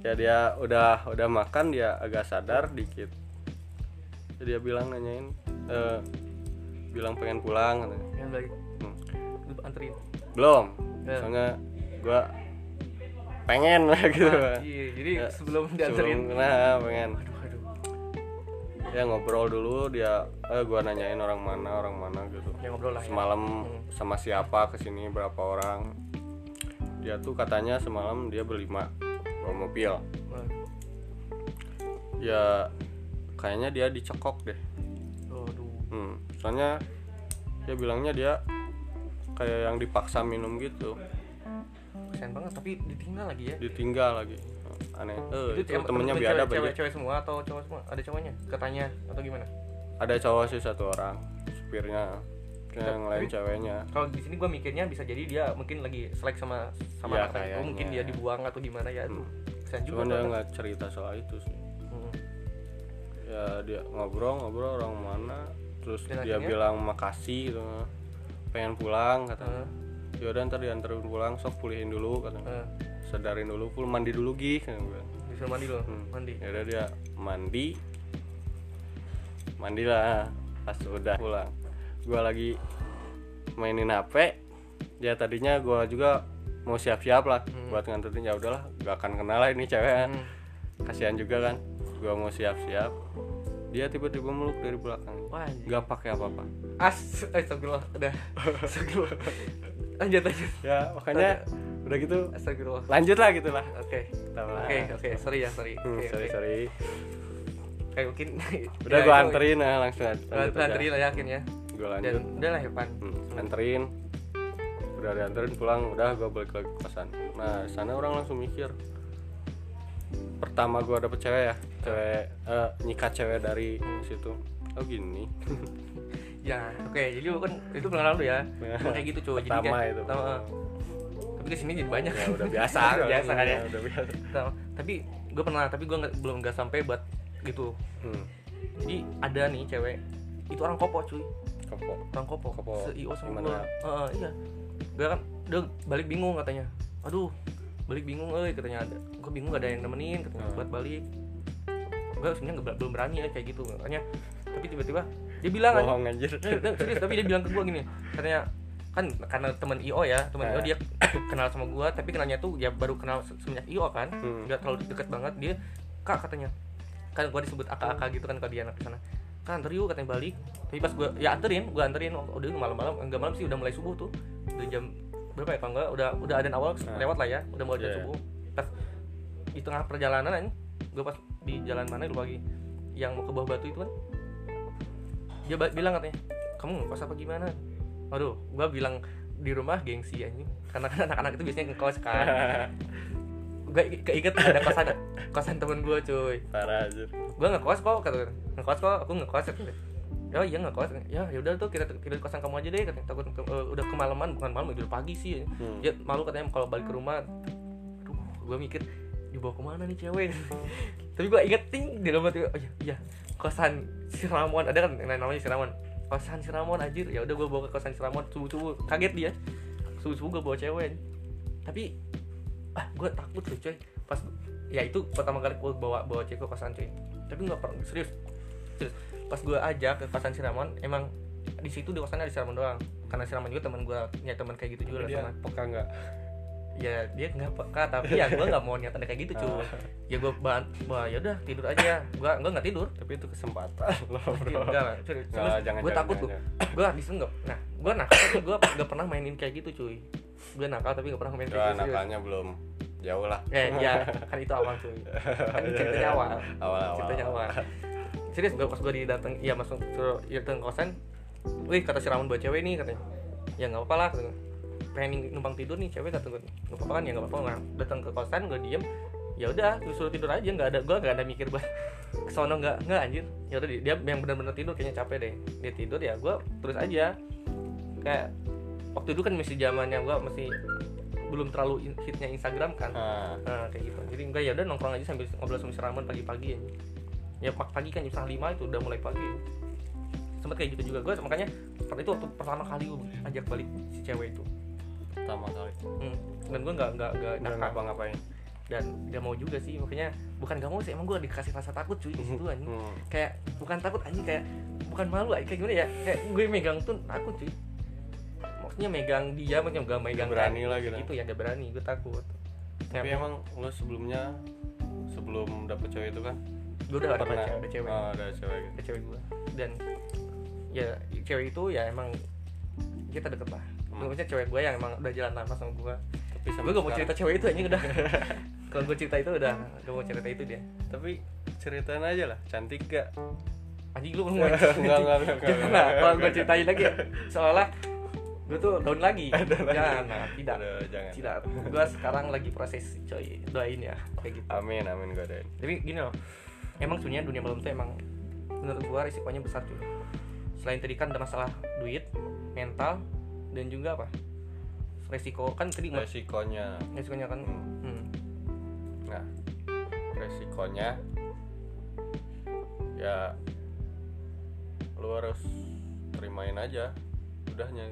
ya dia udah udah makan dia agak sadar dikit Ya, dia bilang nanyain eh, bilang pengen pulang katanya. Hmm. lu anterin. belum Ya. soalnya gua pengen lah gitu Iya, jadi Ya, sebelum dianterin. sebelum nah pengen. Ya ngobrol dulu dia eh gua nanyain orang mana orang mana gitu Ya ngobrol lah ya. semalam Hmm. sama siapa ke sini berapa orang dia tuh katanya semalam dia berlima bawa mobil Nah, ya kayaknya dia dicekok deh Aduh. hmm. soalnya dia bilangnya dia kayak yang dipaksa minum gitu Kasian banget tapi ditinggal lagi ya. ditinggal lagi aneh eh, itu, em- temennya temen biadab cewek, cewek, semua atau cowok semua? Ada cowoknya? Katanya atau gimana? ada cowok sih satu orang supirnya yang lain ceweknya Kalau di sini gue mikirnya bisa jadi dia mungkin lagi selek sama sama Ya, anak itu, mungkin dia dibuang atau gimana ya itu. Hmm. Juga. cuman dia nggak cerita soal itu sih Hmm. ya dia ngobrol ngobrol orang mana terus Dan dia akhirnya? bilang makasih gitu pengen pulang kata Heeh. ya udah ntar dianterin pulang sok pulihin dulu kata Heeh. Sadarin dulu full mandi dulu gih kata gue. Disuruh mandi loh, Hmm. mandi. ya udah dia mandi mandi lah pas udah pulang gua lagi mainin hp ya tadinya gua juga mau siap-siap lah Hmm. buat nganterin ya udahlah gak akan kenal lah ini cewek Hmm. kasihan juga kan gua mau siap-siap dia tiba-tiba meluk dari belakang Wah, anjing. nggak pakai apa-apa As, eh, astagfirullah, udah. Astagfirullah. lanjut lanjut ya makanya udah gitu? Astagfirullah. Lanjut lah gitu lah. Oke. Oke oke. Sorry ya sorry. Hmm, Oke, sorry oke. sorry. Kayak mungkin udah ya, itu- anterin nah langsung lanjut anterin lah yakin ya. Gua dan lanjut. udah lah Evan Hmm, anterin. Udah dianterin pulang. Udah gua balik lagi ke kosan nah sana orang langsung mikir. Pertama gua dapet cewek ya. Cewek eh, nyikat cewek dari situ. Oh gini. Ya oke. Jadi lu kan itu pengalaman lu ya. Kayak gitu jadi pertama kayak, itu. pertama. Tapi ke sini jadi banyak. Ya udah biasa. Udah biasa kan ya. udah biasa. Pertama. tapi gue pernah tapi gue belum nggak sampai buat gitu. Hmm. jadi ada nih cewek itu orang kopo cuy. Kopo. Orang kopo, Kopo. se IO sama gue Heeh, iya. Dia kan dia balik bingung katanya. Aduh balik bingung eh katanya ada. Gue bingung gak ada yang nemenin katanya Hmm. buat balik. Gue sebenarnya nggak- belum berani ya kayak gitu makanya. Tapi tiba-tiba dia bilang aja bohong anjir. Eh, eh, serius tapi dia bilang ke gue gini katanya kan karena teman IO ya teman IO Eh. dia kenal sama gue tapi kenalnya tuh ya baru kenal se- semenjak IO kan Hmm. nggak terlalu deket banget dia kak katanya kan gue disebut akak-akak gitu kan kalau dia anak di sana kan anter yuk katanya balik tapi pas gue ya anterin gue anterin oh, udah malam-malam enggak malam sih udah mulai subuh tuh udah jam berapa ya kalau enggak udah udah ada awal Ah. lewat lah ya udah mulai jam Yeah. subuh pas di tengah perjalanan gue pas di jalan mana lupa lagi yang mau ke bawah batu itu kan dia bilang katanya kamu ngekos apa gimana aduh gue bilang di rumah gengsi anjing. Karena kan anak-anak itu biasanya ngekos kan. Gue keinget ada kosan kosan temen gue cuy. Parah anjir. Gue ngekos kok kata ngekos kok aku ngekos kata ya iya ngekos. Ya ya udah tuh kita tidur di kosan kamu aja deh katanya takut eh, udah kemalaman bukan malam udah pagi sih. Hmm. ya malu katanya kalau balik ke rumah. Aduh gue mikir dibawa ke mana nih cewek? Tapi gue inget ting di dalam hati oh iya, iya kosan si Ramon. Ada kan yang namanya si Ramon kosan si Ramon anjir. Ya udah gue bawa ke kosan si Ramon. Subuh subuh kaget dia. Subuh subuh gue bawa cewek. Tapi ah gue takut tuh coy. Pas ya itu pertama kali gue bawa bawa cewek ke kosan coy. Tapi nggak pernah serius. Serius. Pas gue ajak ke kosan si Ramon emang di situ di kosannya ada si Ramon doang. Karena si Ramon juga teman gue ya teman kayak gitu juga lah dia sama peka nggak ya dia nggak peka tapi ya gue nggak mau niatan kayak gitu cuy Ah. ya gue bahan wah ya udah tidur aja. Gue gue nggak tidur. Tapi itu kesempatan loh bro. enggak lah Nggak, jangan, gue takut tuh gue di sini nggak nah gue nakal tapi gue nggak pernah mainin kayak gitu cuy. Gue nakal tapi nggak pernah main ya kayak gitu serius. nakalnya belum jauh lah. Ya ya kan itu awal cuy. Kan ceritanya awal. Awal awal ceritanya awal. Serius gue pas gue didateng ya masuk suruh dateng kosan wih kata si Ramon buat cewek nih katanya. Ya nggak apa-apa lah katanya. Pengen numpang tidur nih cewek kata gue nggak apa-apa kan ya nggak apa-apa nggak datang ke kosan gue diem ya udah gue suruh tidur aja nggak ada gue nggak ada mikir buat kesono nggak nggak anjir ya udah dia yang benar-benar tidur kayaknya capek deh dia tidur ya gue terus aja kayak waktu itu kan masih zamannya gue masih belum terlalu hitnya Instagram kan nah, Nah, kayak gitu. Jadi enggak ya udah nongkrong aja sambil ngobrol sama si Ramon pagi-pagi ya. Ya pag- pagi kan jam setengah lima itu udah mulai pagi. Sempet kayak gitu juga gue makanya itu waktu pertama kali gue ajak balik si cewek itu. Pertama kali. Hmm. Dan gue nggak nggak nggak nakal. ngapa-ngapain. Dan gak mau juga sih makanya bukan gak mau sih emang gue dikasih rasa takut cuy di situ anjing. Hmm. kayak bukan takut anjing kayak bukan malu kayak gimana ya? Kayak gue megang tuh takut cuy. Maksudnya megang dia maksudnya gak megang berani kayak lah gitu. Itu ya gak berani gue takut. Tapi emang lo sebelumnya sebelum dapet cewek itu kan? Gue udah ada pernah? cewek, ada cewek. Oh, ada cewek gitu. Ada cewek gue dan ya cewek itu ya emang kita deket lah Hmm. maksudnya cewek gue yang emang udah jalan lama sama gue tapi gue gak mau cerita cewek itu aja udah. Kalau gue cerita itu udah gak mau cerita itu dia. Tapi ceritain aja lah cantik gak? Anjing lu mau Enggak, jangan lah kalau gue ceritain lagi. Seolah gue tuh down lagi. Jangan nah, tidak. Aduh, jangan. Tidak. Gue sekarang lagi proses coy. Doain ya kayak gitu. Amin amin gue doain. Tapi gini loh emang sebenarnya dunia malam tuh emang menurut gua risikonya besar cuy. Selain tadi kan ada masalah duit mental dan juga apa? Resiko kan tadi resikonya. Resikonya kan? Hmm. nah resikonya ya lu harus terimain aja udahnya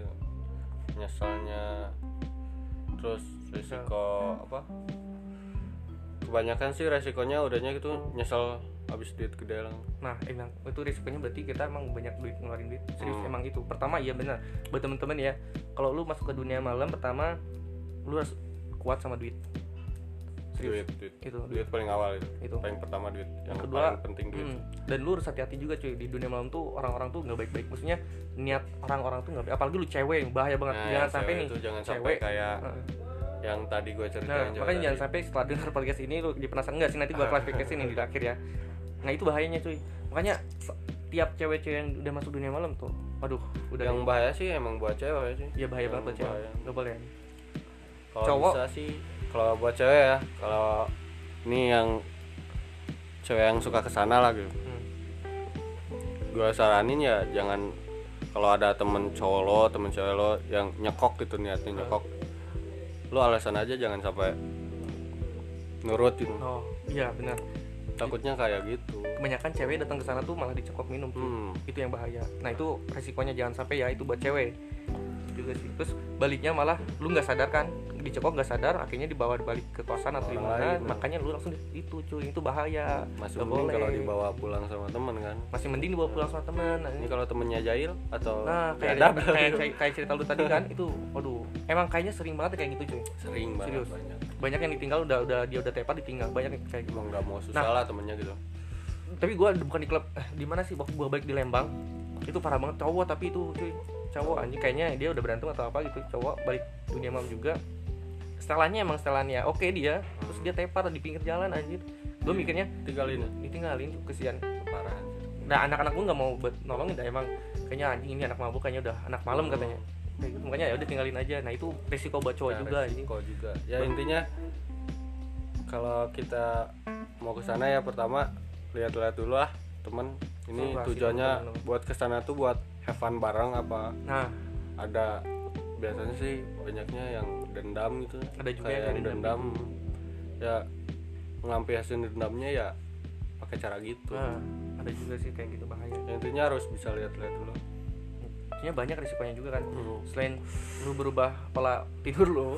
nyesalnya. Terus resiko apa? Kebanyakan sih resikonya udahnya gitu nyesel habis duit gede lang nah emang itu risikonya berarti kita emang banyak duit ngeluarin duit. Serius Hmm. emang itu. Pertama iya benar. Buat temen-temen ya kalau lu masuk ke dunia malam pertama lu harus kuat sama duit. Serius. Duit duit. Itu. Duit paling awal itu. Itu. paling pertama duit yang, yang kedua paling penting duit. hmm, dan lu harus hati-hati juga cuy. Di dunia malam tuh orang-orang tuh nggak baik-baik. Maksudnya niat orang-orang tuh nggak baik. Apalagi lu cewek yang bahaya banget. Nah, jangan sampai nih jangan sampai cewek. kayak Heeh. yang tadi gue nah ceritain juga makanya jangan sampai setelah dengar podcast ini lu jadi penasaran. Enggak sih nanti gua klarifikasi nih di akhir ya nah itu bahayanya cuy. Makanya tiap cewek-cewek yang udah masuk dunia malam tuh waduh udah yang bahaya sih emang buat cewek sih. Ya bahaya Yang banget buat cewek. nggak boleh kalau Cowok. bisa sih kalau buat cewek ya kalau ini yang cewek yang suka ke sana lah gitu. Hmm. gue saranin ya jangan kalau ada temen cowok lo temen cewek lo yang nyekok gitu niatnya nyekok. Lo alasan aja jangan sampai nurut gitu. Oh iya benar takutnya kayak gitu. Kebanyakan cewek datang ke sana tuh malah dicekok minum cuy. hmm. itu yang bahaya. Nah itu resikonya jangan sampai ya itu buat cewek. Juga sih. Terus baliknya malah lu nggak sadar kan? Dicekok nggak sadar akhirnya dibawa balik ke kosan atau di Orang mana lain. makanya lu langsung itu cuy. Itu bahaya. Masih mending boleh. kalau dibawa pulang sama temen kan? Masih mending dibawa pulang sama temen. Nah, ini kalau temennya jahil atau nah kayak kayak, kayak, kayak cerita lu tadi kan itu waduh. Emang kayaknya sering banget kayak gitu cuy. Sering banget Serius. banyak banyak yang ditinggal udah udah dia udah tepat ditinggal. Banyak yang kayak gitu. Nggak mau susah Nah. lah temennya gitu. Tapi gue bukan di klub eh, di mana sih? Waktu gue balik di Lembang itu parah banget. Cowok tapi itu cuy. Cowok anjing. Kayaknya dia udah berantem atau apa gitu. Cowok balik dunia malam juga. Setelannya emang setelannya oke dia. Terus dia tepar di pinggir jalan anjir. Gue mikirnya tinggalin ya? ditinggalin kesian. Parah nah anak-anak gue nggak mau nolongin. Dah emang kayaknya anjing ini anak mabuk kayaknya udah anak malam Hmm. katanya makanya ya udah tinggalin aja. Nah itu resiko buat cowok Nah, juga anjing. resiko juga. Ya intinya kalau kita mau ke sana ya pertama lihat-lihat dulu lah temen. Ini Surprise, tujuannya temen-temen. buat ke sana tuh buat have fun bareng apa nah. ada biasanya sih banyaknya yang dendam gitu. Ada juga Kayak yang yang dendam. dendam. Ya ngelampiasin dendamnya ya pakai cara gitu. Nah ada juga sih kayak gitu bahaya. Ya, intinya harus bisa lihat-lihat dulu Intinya banyak risikonya juga kan. Hmm. selain lu berubah pola tidur lu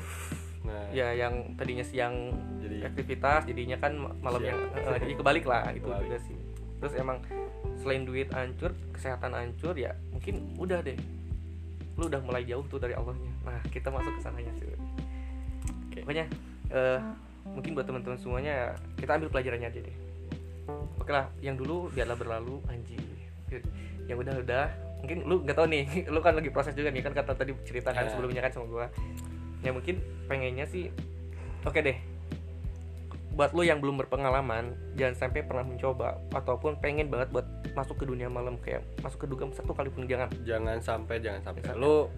nah. ya yang tadinya siang jadi aktivitas jadinya kan ma- malam Siang. yang jadi kebalik lah itu Kebalik. juga sih. Terus emang selain duit hancur kesehatan hancur ya mungkin udah deh. Lu udah mulai jauh tuh dari Allahnya. Nah kita masuk ke sananya sih. Oke. pokoknya eh, mungkin buat teman-teman semuanya ya, kita ambil pelajarannya aja deh. Oke lah yang dulu biarlah berlalu anjir. Yang udah-udah mungkin lu nggak tahu nih lu kan lagi proses juga nih kan kata tadi ceritakan Ya. sebelumnya kan sama gua. Ya mungkin pengennya sih oke deh. Buat lu yang belum berpengalaman jangan sampai pernah mencoba ataupun pengen banget buat masuk ke dunia malam kayak masuk ke dugem satu kali pun jangan jangan sampai. Jangan sampai. Jangan lu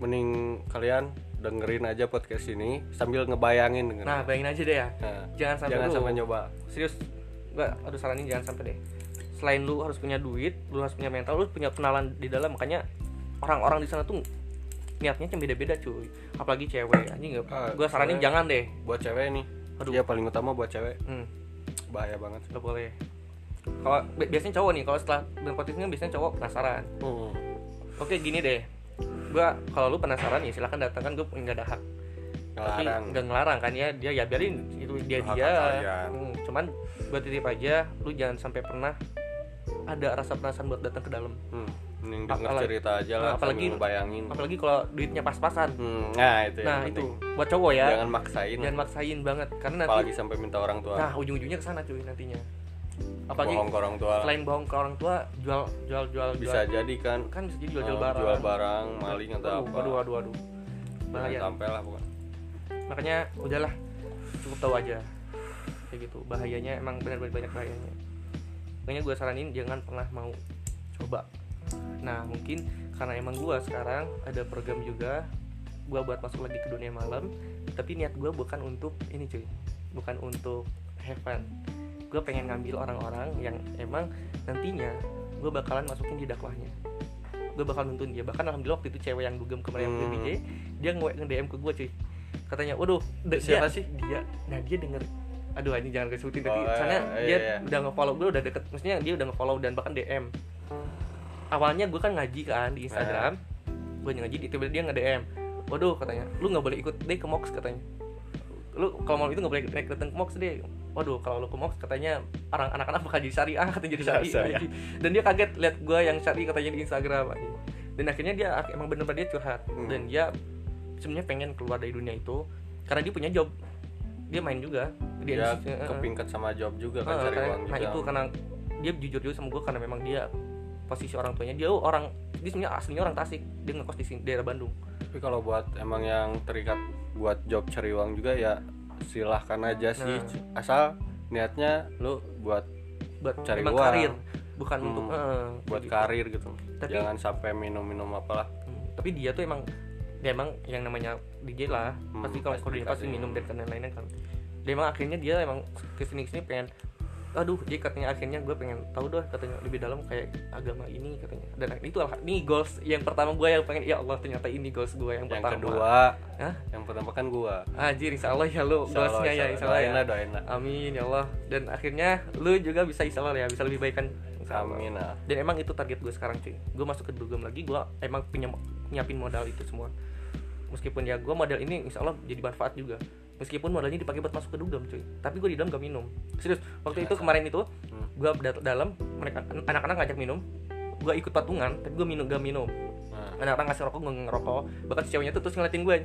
mending kalian dengerin aja podcast ini sambil ngebayangin dengerin. nah bayangin aja deh ya. Nah, jangan sampai jangan sampai nyoba. serius. Gua aduh saranin jangan sampai deh selain lu harus punya duit lu harus punya mental lu harus punya kenalan di dalam. Makanya orang-orang di sana tuh niatnya kan beda-beda cuy. Apalagi cewek anjing nggak Ah, gua saranin cewek. jangan deh. Buat cewek nih. Aduh. ya paling utama buat cewek. Hmm, bahaya banget. Nggak boleh. Kalau bi- biasanya cowok nih kalau setelah podcast ini biasanya cowok penasaran. Hmm. oke gini deh. Gua kalau lu penasaran ya silahkan datang kan gue nggak ada hak tapi ngelarang. nggak ngelarang kan ya dia ya biarin itu dia Hak dia. Hmm, cuman buat titip aja lu jangan sampai pernah ada rasa penasaran buat datang ke dalam. Hmm. mending denger Apalagi- cerita aja lah Nah, apalagi- ngebayangin. apalagi kalau duitnya pas-pasan. Hmm. nah itu yang nah penting. itu. Buat cowok ya. Jangan maksain. Jangan maksain banget karena nanti apalagi sampai minta orang tua. Nah ujung-ujungnya ke sana cuy nantinya. Apalagi bohong ke orang tua. selain bohong ke orang tua jual jual jual bisa jual, jadi kan? Kan bisa jadi jual jual eh, barang. jual barang maling atau Aduh, apa. aduh aduh aduh. Bahaya. sampai lah bukan makanya udahlah. Cukup tahu aja. Kayak gitu. Bahayanya emang benar-benar banyak bahayanya makanya gue saranin jangan pernah mau coba. Nah mungkin karena emang gue sekarang ada program juga gue buat masuk lagi ke dunia malam tapi niat gue bukan untuk ini cuy. Bukan untuk have fun. Gue pengen ngambil orang-orang yang emang nantinya gue bakalan masukin di dakwahnya. Gue bakal nuntun dia. Bahkan alhamdulillah waktu itu cewek yang dugem kemarin Hmm. DJ dia nge DM ke gue cuy. Katanya waduh Siapa dia- sih? dia nah dia denger aduh ini jangan gue sebutin tapi Oh, soalnya iya, dia iya. udah nge-follow gue udah deket maksudnya dia udah nge-follow dan bahkan DM awalnya gue kan ngaji kan di Instagram gue ngaji di tiba dia nge-DM waduh katanya lu nggak boleh ikut deh ke Mox katanya. Lu kalau mau itu nggak boleh naik datang ke Mox deh. Waduh kalau lu ke Mox katanya orang anak-anak bakal jadi syariah katanya jadi syariah. Anjing. dan dia kaget lihat gue yang syariah katanya di Instagram dan akhirnya dia emang bener-bener dia curhat. Hmm. dan dia sebenarnya pengen keluar dari dunia itu karena dia punya job dia main juga dia dia eh. kepingkat sama job juga kan cari karena- uang nah juga itu karena dia jujur juga sama gue karena memang dia posisi orang tuanya dia orang dia sebenarnya aslinya orang Tasik dia ngekos di sini daerah Bandung tapi kalau buat emang yang terikat buat job cari uang juga ya silahkan aja sih Nah. asal niatnya lu buat buat Cari uang. karir bukan Hmm, untuk eh, buat gitu. karir gitu Tapi- jangan sampai minum-minum apalah Hmm, tapi dia tuh emang dia emang yang namanya DJ lah. Hmm, pasti kalau kalau dia pasti. minum dan lain-lain kan. Dia emang akhirnya dia emang ke sini sini pengen aduh dia katanya akhirnya gue pengen tahu doh katanya lebih dalam kayak agama ini katanya. Dan itu lah ini goals yang pertama gue yang pengen ya Allah ternyata ini goals gue yang, yang pertama. kedua. Hah? yang pertama kan gua. Anjir insya Allah ya lu Insya Allah, goalsnya ya insya Allah. Doain ya. doain lah. Amin ya Allah. Dan akhirnya lu juga bisa insya Allah ya bisa lebih baik kan Amin lah dan emang itu target gue sekarang cuy. Gue masuk ke dugem lagi gue emang punya nyiapin modal itu semua. Meskipun ya gue modal ini insya Allah jadi manfaat juga. Meskipun modalnya dipakai buat masuk ke dugem cuy. Tapi gue di dalam gak minum. Serius waktu itu kemarin itu Hmm. gue dalam mereka anak-anak ngajak minum gue ikut patungan tapi gue minum gak minum. Nah, anak-anak ngasih rokok gue ngerokok. Bahkan si ceweknya tuh terus ngeliatin gue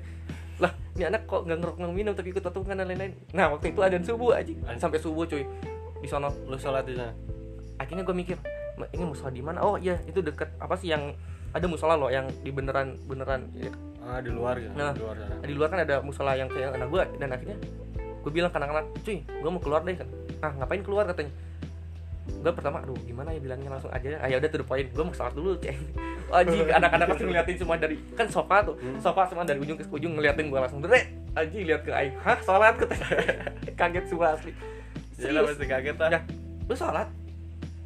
lah ini anak kok nggak ngerokok nggak minum tapi ikut patungan dan lain-lain. Nah waktu itu ada subuh aja sampai subuh cuy. Di sono. Lu sholat di sana akhirnya gue mikir "Ma, ini musola di mana? Oh iya itu deket apa sih yang ada musola loh yang di beneran beneran ya, ah di luar gitu Nah. di luar sana di luar kan ada musola yang kayak anak gue dan akhirnya gue bilang ke anak-anak cuy gue mau keluar deh kan. Ah ngapain keluar? katanya. Gue pertama aduh gimana ya bilangnya langsung aja. Ah ya udah to the point gue mau sholat dulu ceng Aji anak-anak langsung ngeliatin semua dari kan sofa tuh sofa semua dari ujung ke ujung ngeliatin gue langsung dere Aji lihat ke aing. Hah sholat? katanya. Kaget semua asli. Pasti kaget lah ya lu sholat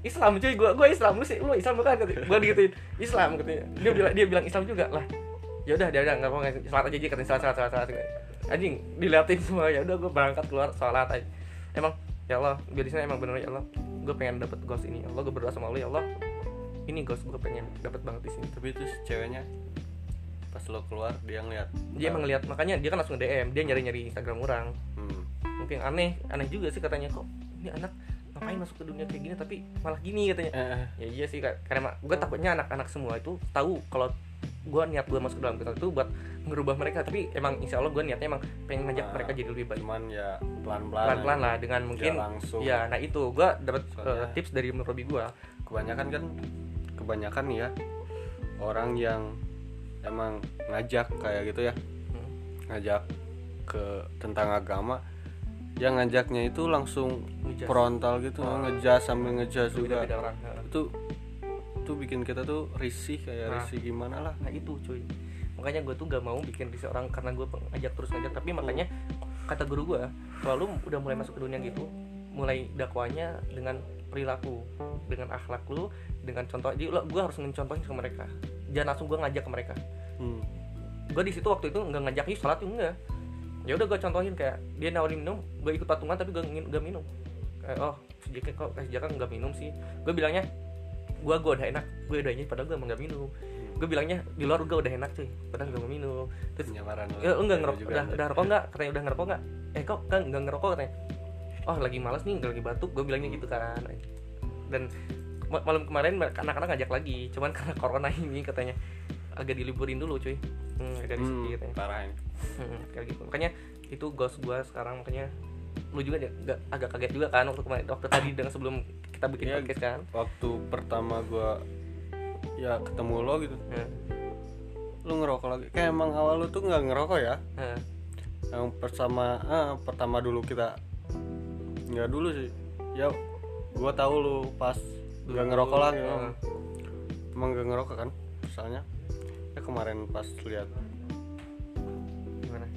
Islam cuy. Gua gua Islam. Lu sih lu Islam bukan? Katanya gua digituin. Islam katanya dia. Bilang dia bilang Islam juga lah. Ya udah dia udah nggak mau sholat aja aja katanya. Sholat sholat sholat, sholat. anjing diliatin semua. Ya udah gua berangkat keluar sholat aja. Emang ya Allah biar di sana emang bener ya Allah. Gue pengen dapet goals ini. Ya Allah gue berdoa sama Allah ya Allah. Ini goals gue pengen dapet banget di sini. Tapi itu ceweknya pas lo keluar dia ngeliat. Dia emang ngeliat. Makanya dia kan langsung DM dia nyari nyari Instagram orang. Hmm. mungkin aneh aneh juga sih katanya. Kok ini anak ngapain masuk ke dunia kayak gini tapi malah gini katanya eh, eh. ya iya sih Kak. karena gue takutnya anak-anak semua itu tahu kalau gue niat gue masuk ke dalam kita itu buat merubah mereka tapi emang insya Allah gue niatnya emang pengen ngajak Ah, mereka jadi lebih baik cuman ya pelan-pelan pelan-pelan aja. lah dengan mungkin langsung ya nah itu gue dapat Soalnya- tips dari Robi gue kebanyakan kan kebanyakan ya orang yang emang ngajak kayak gitu ya Hmm. ngajak ke tentang agama yang ngajaknya itu langsung Ngejudge. frontal gitu Oh. ngejas sambil ngejas juga. beda orang Nah, itu itu bikin kita tuh risih kayak Nah. risih gimana lah. Nah itu cuy. Makanya gue tuh gak mau bikin risih orang karena gue ngajak terus ngajak. Tapi makanya kata guru gue kalau lu udah mulai masuk ke dunia gitu mulai dakwanya dengan perilaku dengan akhlak lu dengan contoh jadi gue harus mencontohin ke mereka. Jangan langsung gue ngajak ke mereka. Hmm. gue di situ waktu itu nggak ngajak ih sholat tuh enggak ya udah gue contohin kayak dia nawarin minum gue ikut patungan tapi gue nggak minum. Kayak oh sejak kok kasih jaka nggak minum sih? Gue bilangnya gue gue udah enak gue udah ini padahal gue emang nggak minum. Gue bilangnya di luar gue udah enak cuy padahal gue mau minum. Terus penyamaran lo. ya lu nggak Lo ngerokok juga udah udah ngerokok nggak? Katanya udah ngerokok nggak? Eh kok kan nggak ngerokok katanya. Oh lagi malas nih lagi batuk. Gue bilangnya gitu kan. Dan ma- malam kemarin anak-anak ngajak lagi cuman karena corona ini katanya agak diliburin dulu cuy. Hmm, agak hmm, risky katanya parah ini Hmm, kayak gitu. Makanya itu goals gue sekarang makanya lu juga ya, nggak agak kaget juga kan waktu kemarin waktu tadi dengan sebelum kita bikin Iya. podcast kan? waktu pertama gua ya ketemu lo gitu. Hmm, lu ngerokok lagi. Kayak emang awal lu tuh nggak ngerokok ya? Hmm, yang pertama ah, pertama dulu kita nggak dulu sih. Ya gua tahu lu pas nggak ngerokok lagi hmm. emang nggak ngerokok kan misalnya ya kemarin pas lihat gimana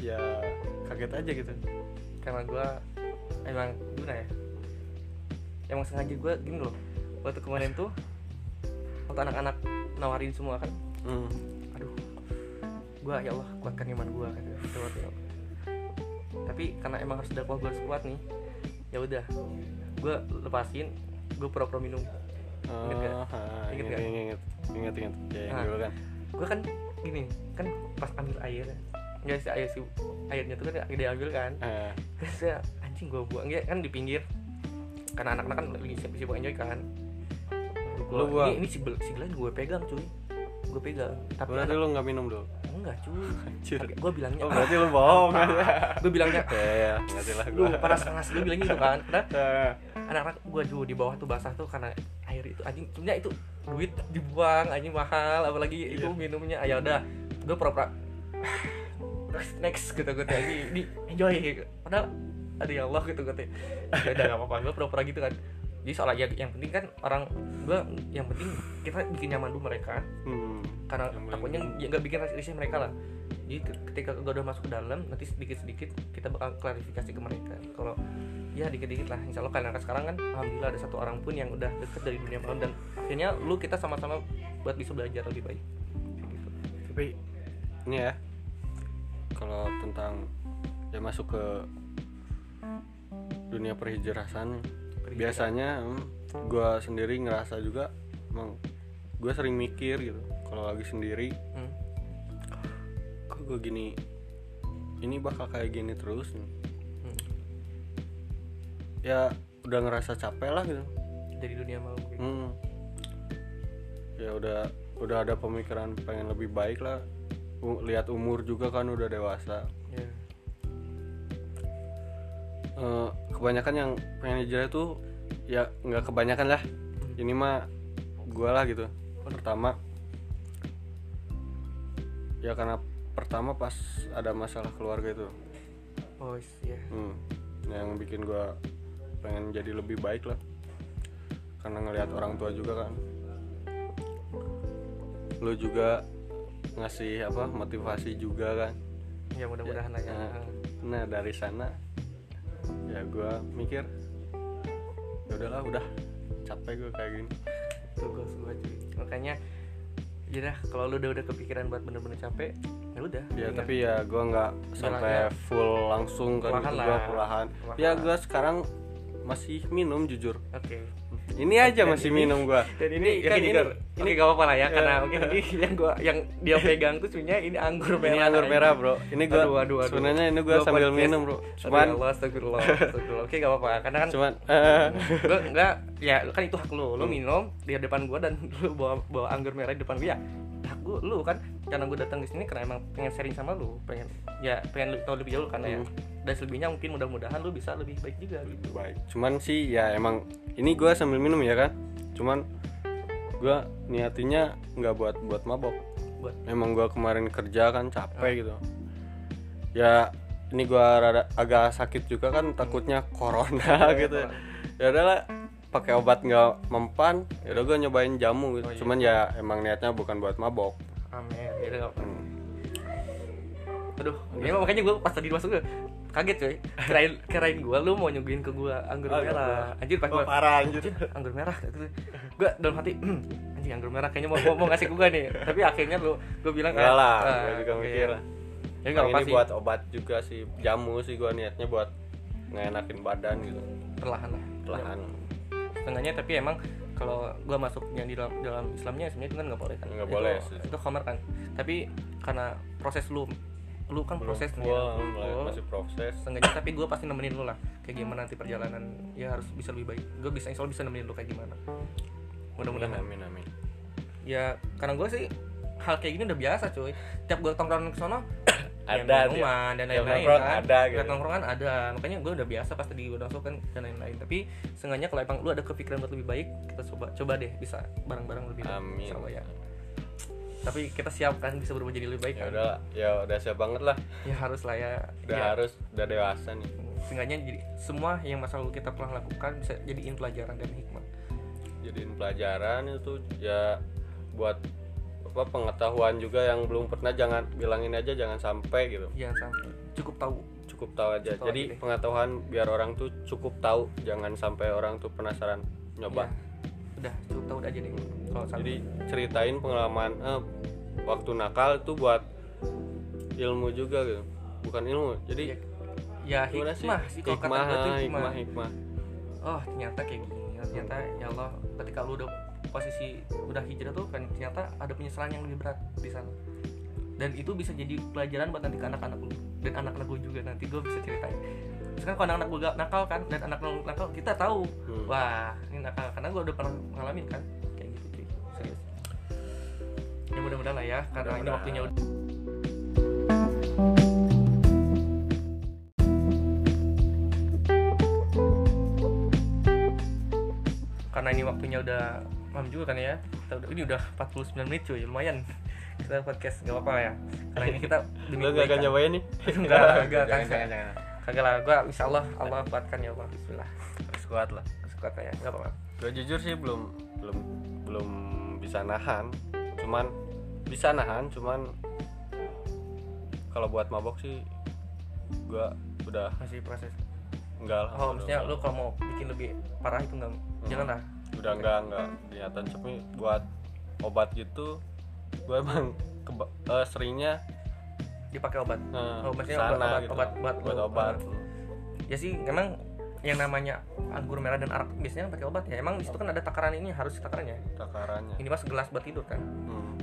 ya kaget aja gitu karena gue emang gimana ya emang sengaja gue gini loh waktu kemarin tuh waktu anak-anak nawarin semua kan hmm. aduh gue ya Allah kuatkan iman gue kan gitu waktu itu. tapi karena emang harus dakwah gue harus kuat nih ya udah gue lepasin gue pura-pura minum? Oh, ah, Ingat inget, nggak? inget, inget, inget, ya yang Ah. dulu kan. gue kan gini kan pas ambil air nggak sih air sih airnya tuh kan dia ambil kan. Eh, terus anjing gue buang. Ya kan di pinggir. Karena anak-anak kan lagi sibuk sibuk enjoy kan. Gua, Lu buang? ini, ini si, bel- si Glenn gue pegang cuy. Gue pegang. Tapi berarti anak, lu nggak minum dulu enggak cuy. Gue bilangnya Oh, berarti lu bohong. gue bilangnya ya, ya, ngerti lah lu gua. panas-panas gue bilang gitu kan. Karena Eh, anak-anak gue dulu di bawah tuh basah tuh karena air itu. Anjing sebenarnya itu duit dibuang anjing mahal apalagi itu Iya. minumnya. Ah, ya udah gue pura-pura next next gitu gue ini ini enjoy padahal ada ya Allah gitu gue ya udah gak apa-apa gue pura-pura gitu kan. Jadi soalnya yang, yang penting kan orang gue yang penting kita bikin nyaman dulu mereka. Hmm. karena takutnya ya nggak bikin risih mereka lah. Jadi ke- ketika gue udah masuk ke dalam nanti sedikit sedikit kita bakal klarifikasi ke mereka. Kalau ya dikit dikit lah insya Allah karena sekarang kan alhamdulillah ada satu orang pun yang udah deket dari dunia malam dan akhirnya lu kita sama-sama buat bisa belajar lebih baik Kayak gitu tapi ini ya kalau tentang ya masuk ke dunia perhijrasan biasanya gue sendiri ngerasa juga emang gue sering mikir gitu kalau lagi sendiri Hmm. kok gue gini ini bakal kayak gini terus nih. Hmm. ya udah ngerasa capek lah gitu. Dari dunia kayak gitu. hmm. ya udah udah ada pemikiran pengen lebih baik lah. Lihat umur juga kan udah dewasa. Ya. Eh, kebanyakan yang pengen hijrah itu ya nggak kebanyakan lah. Ini mah gue lah gitu. Pertama ya karena pertama pas ada masalah keluarga itu. Oh iya. Hmm, yang bikin gue pengen jadi lebih baik lah. Karena ngelihat orang tua juga kan. Lu juga ngasih apa motivasi juga kan. Ya mudah-mudahan lah ya. Nah, nah dari sana ya gue mikir ya udahlah udah. Capek gue kayak gini. Tuh gue setuju. Makanya ya dah kalau lu udah udah kepikiran buat bener-bener capek ya udah. Ya mendingan- tapi ya gue nggak sampai ya. full langsung kan gitu gue Perlahan. ya gue sekarang masih minum jujur oke ini aja Dan masih ini- minum gue dan ini, Ini kan ini- ini, gak apa-apa lah ya Ya. karena mungkin ini yang gua yang dia pegang tuh sebenarnya ini anggur merah ini anggur merah bro ini gue Aduh, aduh, aduh. sebenarnya ini gue Gua sambil podcast. minum bro Aduh, cuman ya Allah, astagfirullah, astagfirullah. Oke, gak apa-apa. Karena kan cuman eh, gua enggak ya kan itu hak lu. Lu Hmm. minum di depan gua dan lu bawa bawa anggur merah di depan gua ya. Hak gua lu kan karena gua datang ke sini karena emang pengen sharing sama lu, pengen ya pengen lu tahu lebih jauh karena ya. Hmm. Dan selebihnya mungkin mudah-mudahan lu bisa lebih baik juga gitu. baik cuman sih ya emang ini gue sambil minum ya kan cuman gue niatinya nggak buat buat mabok Buat emang gue kemarin kerja kan capek gitu ya ini gue rada agak sakit juga kan takutnya corona Iya, gitu ya udahlah pakai obat nggak mempan ya udah gue nyobain jamu gitu Oh, iya. cuman ya emang niatnya bukan buat mabok amin. Ya apa-apa. Hmm. Aduh, ini mah makanya gue pas tadi masuk gue kaget coy. Kirain kirain gue lu mau nyuguhin ke gue anggur Oh, merah. Anjir pas Oh, parah anjir anjir anggur merah gitu. gue dalam hati "Hmm, anjing anggur merah kayaknya mau mau, mau ngasih gue nih tapi akhirnya lu gue bilang enggak lah "Ah, gue juga oke." mikir ya nggak apa ini sih buat obat juga sih jamu sih gue niatnya buat ngenakin badan gitu perlahan lah perlahan setengahnya tapi emang kalau gue masuknya di dalam dalam Islamnya sebenarnya itu kan nggak boleh kan? Nggak Itu- boleh sih. itu khamar kan. Tapi karena proses lu lu kan proses nih ya. masih proses. Setengahnya tapi gue pasti nemenin lu lah. Kayak gimana nanti perjalanan ya harus bisa lebih baik. Gue bisa insya Allah bisa nemenin lu kayak gimana. Mudah-mudahan. Amin amin ya karena gue sih hal kayak gini udah biasa cuy. Tiap gue tongkrongan ke sono ya Ada, minuman dan tiap lain-lain nongkrong kan. ada, gitu. Tiap tongkrongan ada. Makanya gue udah biasa pas tadi masuk kan dan lain-lain. Tapi sengaja kalau emang lu ada kepikiran buat lebih baik kita coba coba deh bisa bareng-bareng lebih baik. Amin. Allah ya. Tapi kita siap kan bisa berubah jadi lebih baik ya kan? udah ya udah siap banget lah. Ya harus lah ya. Udah ya, harus udah dewasa nih. Sengaja jadi semua yang masa lalu kita pernah lakukan bisa jadiin pelajaran dan hikmah. Jadiin pelajaran itu ya buat apa pengetahuan juga yang belum pernah jangan bilangin aja jangan sampai gitu. Jangan sampai. Cukup tahu. Cukup tahu aja. Cukup tahu jadi aja pengetahuan biar orang tuh cukup tahu jangan sampai orang tuh penasaran. Nyoba. Ya, udah cukup tahu aja deh. Kalau sampai. Jadi ceritain pengalaman eh, waktu nakal itu buat ilmu juga gitu. Bukan ilmu. Jadi ya gimana sih? hikmah sih kata hikmah tuh hikmah hikmah. hikmah. Oh ternyata kayak gini. Ternyata ya Allah ketika lu udah posisi udah hijrah tuh kan ternyata ada penyesalan yang lebih berat di sana. Dan itu bisa jadi pelajaran buat nanti ke anak-anak lu dan anak-anak gue juga nanti gue bisa ceritain. Sekarang kalau anak-anak gue nakal kan dan anak anak nakal kita tahu. Hmm. wah ini nakal. Karena gue udah pernah ngalamin kan. Kayak gitu sih serius. Ya mudah-mudahan lah ya karena ini waktunya udah karena ini waktunya udah malam juga kan ya. Kita udah- ini udah 49 menit cuy. Lumayan. Kita podcast gak apa-apa ya. Karena ini kita demi gak akan kebaikan. nyobain nih? enggak enggak jangan kan jangan jangan. Kagak lah gua insya Allah Allah kuatkan ya Allah. Bismillah. Harus kuat lah. Harus kuat ya nggak apa-apa. Gue jujur sih belum belum belum bisa nahan. Cuman bisa nahan cuman kalau buat mabok sih gue udah masih proses. Enggak lah oh maksudnya lu kalau mau bikin lebih parah itu enggak jangan lah udah enggak enggak niatan tapi buat obat gitu gue emang keba- eh, seringnya dipakai obat? Eh, Oh, maksudnya ke sana obat- gitu. obat- obat- buat obat. obat ya sih memang yang namanya anggur merah dan arak biasanya pakai obat ya. Emang di situ kan ada takaran ini harus takarannya takarannya. Ini mas gelas buat tidur kan? Hmm.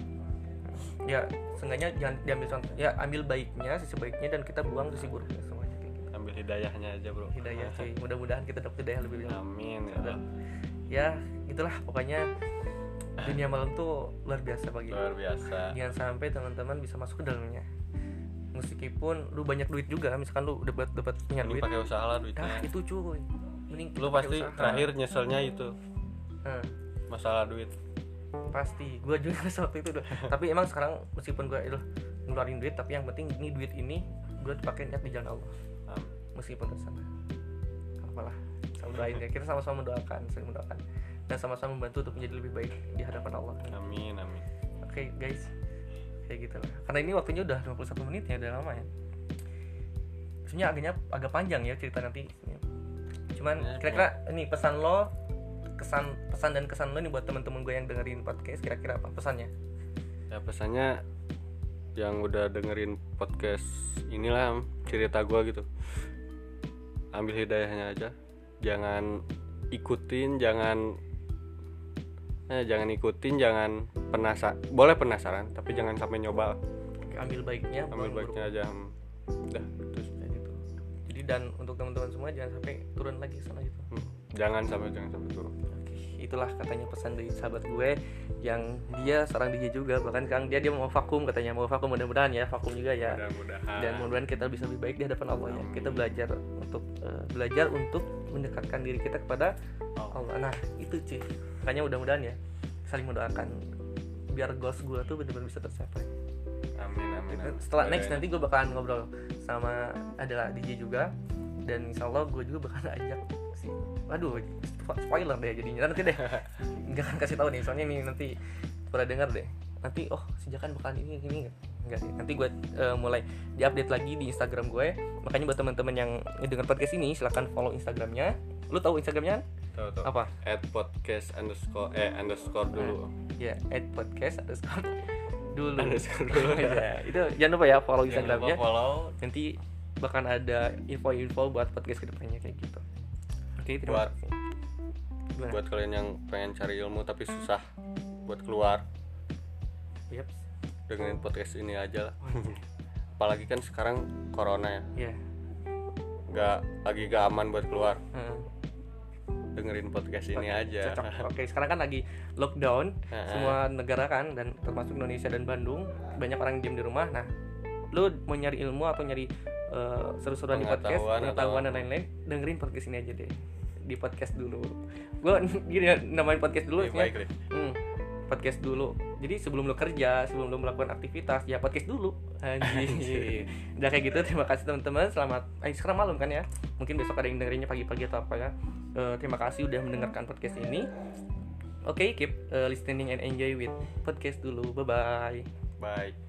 ya seenggaknya jangan diambil contoh. Ya ambil baiknya sisi baiknya dan kita buang sisi buruknya semuanya gitu. Ambil hidayahnya aja bro. Hidayah cuy. Mudah-mudahan kita dapat hidayah lebih banyak. Amin ya Dan. Ya itulah pokoknya dunia malam tuh luar biasa bagi luar biasa. Jangan sampai teman-teman bisa masuk ke dalamnya. Meskipun lu banyak duit juga misalkan lu dapat dapat punya duit. pakai usaha lah nah duitnya itu cuy. Mending lu pasti usaha. terakhir nyeselnya itu. Nah, masalah duit. Pasti. Gue juga waktu itu tuh. tapi emang sekarang meskipun gue itu ngeluarin duit tapi yang penting ini duit ini gue pakai niat di jalan Allah. Meskipun ke sana apalah sama doain ya kita sama-sama mendoakan saling mendoakan dan sama-sama membantu untuk menjadi lebih baik di hadapan Allah. Amin amin. Oke guys. Kayak gitu lah. Karena ini waktunya udah 51 menit ya udah lama ya. Sebenarnya agaknya agak panjang ya cerita nanti. Cuman Ya, kira-kira ini pesan lo kesan pesan dan kesan lo nih buat teman-teman gue yang dengerin podcast kira-kira apa pesannya? Ya pesannya yang udah dengerin podcast inilah cerita gua gitu. Ambil hidayahnya aja jangan ikutin jangan eh, jangan ikutin jangan penasaran boleh penasaran tapi jangan sampai nyoba. Oke, ambil baiknya ambil baiknya aja Hmm. udah terus. Kayak gitu. Jadi dan untuk teman-teman semua jangan sampai turun lagi sana gitu. Hmm. jangan sampai jangan sampai turun itulah katanya pesan dari sahabat gue yang dia seorang DJ juga. Bahkan kang dia dia mau vakum katanya. Mau vakum mudah-mudahan ya vakum juga ya. Mudah-mudahan. Dan mudah-mudahan kita bisa lebih baik di hadapan Allah ya. Kita belajar untuk eh, belajar untuk mendekatkan diri kita kepada Allah. Nah itu cuy. Makanya mudah-mudahan ya saling mendoakan biar goals gue tuh benar-benar bisa tercapai. Amin amin, amin. setelah Boleh. next nanti gue bakalan ngobrol sama adalah DJ juga. Dan insya Allah gue juga bakalan ajak si waduh spoiler deh jadinya. Nanti deh. Nggak akan kasih tahu nih soalnya nih nanti pada dengar deh. Nanti oh sejakan bakalan ini ini enggak sih. Nanti gue eh, mulai diupdate lagi di Instagram gue. Makanya buat teman-teman yang ngedenger podcast ini silahkan follow Instagramnya. Lu tahu Instagramnya? Tuh, tuh. apa? At podcast underscore eh underscore dulu. Ya add podcast underscore dulu. Underscore dulu. ya itu jangan lupa ya follow Jangan Instagramnya. follow. Nanti bahkan ada info-info buat podcast ke depannya kayak gitu. Oke terima Buat- kasih Gimana? buat kalian yang pengen cari ilmu tapi susah buat keluar. Yep. dengerin podcast ini aja lah. Apalagi kan sekarang corona ya. Ya nggak lagi gak aman buat keluar. Heeh. dengerin podcast ini aja. cocok. Oke sekarang kan lagi lockdown Heeh. semua negara kan dan termasuk Indonesia dan Bandung banyak orang diem di rumah. Nah lu mau nyari ilmu atau nyari eh, seru-seruan di podcast pengetahuan atau- dan lain-lain dengerin podcast ini aja deh. Di podcast dulu gue gini ya, namain podcast dulu Baik, ya. baik. Hmm, podcast dulu. Jadi sebelum lo kerja, sebelum lo melakukan aktivitas, ya podcast dulu. Anjir. Udah kayak gitu, terima kasih teman-teman. Selamat. Eh, sekarang malam kan ya? Mungkin besok ada yang dengerinnya pagi-pagi atau apa ya. Eh, terima kasih udah mendengarkan podcast ini. Oke, keep eh, listening and enjoy with podcast dulu. Bye bye. bye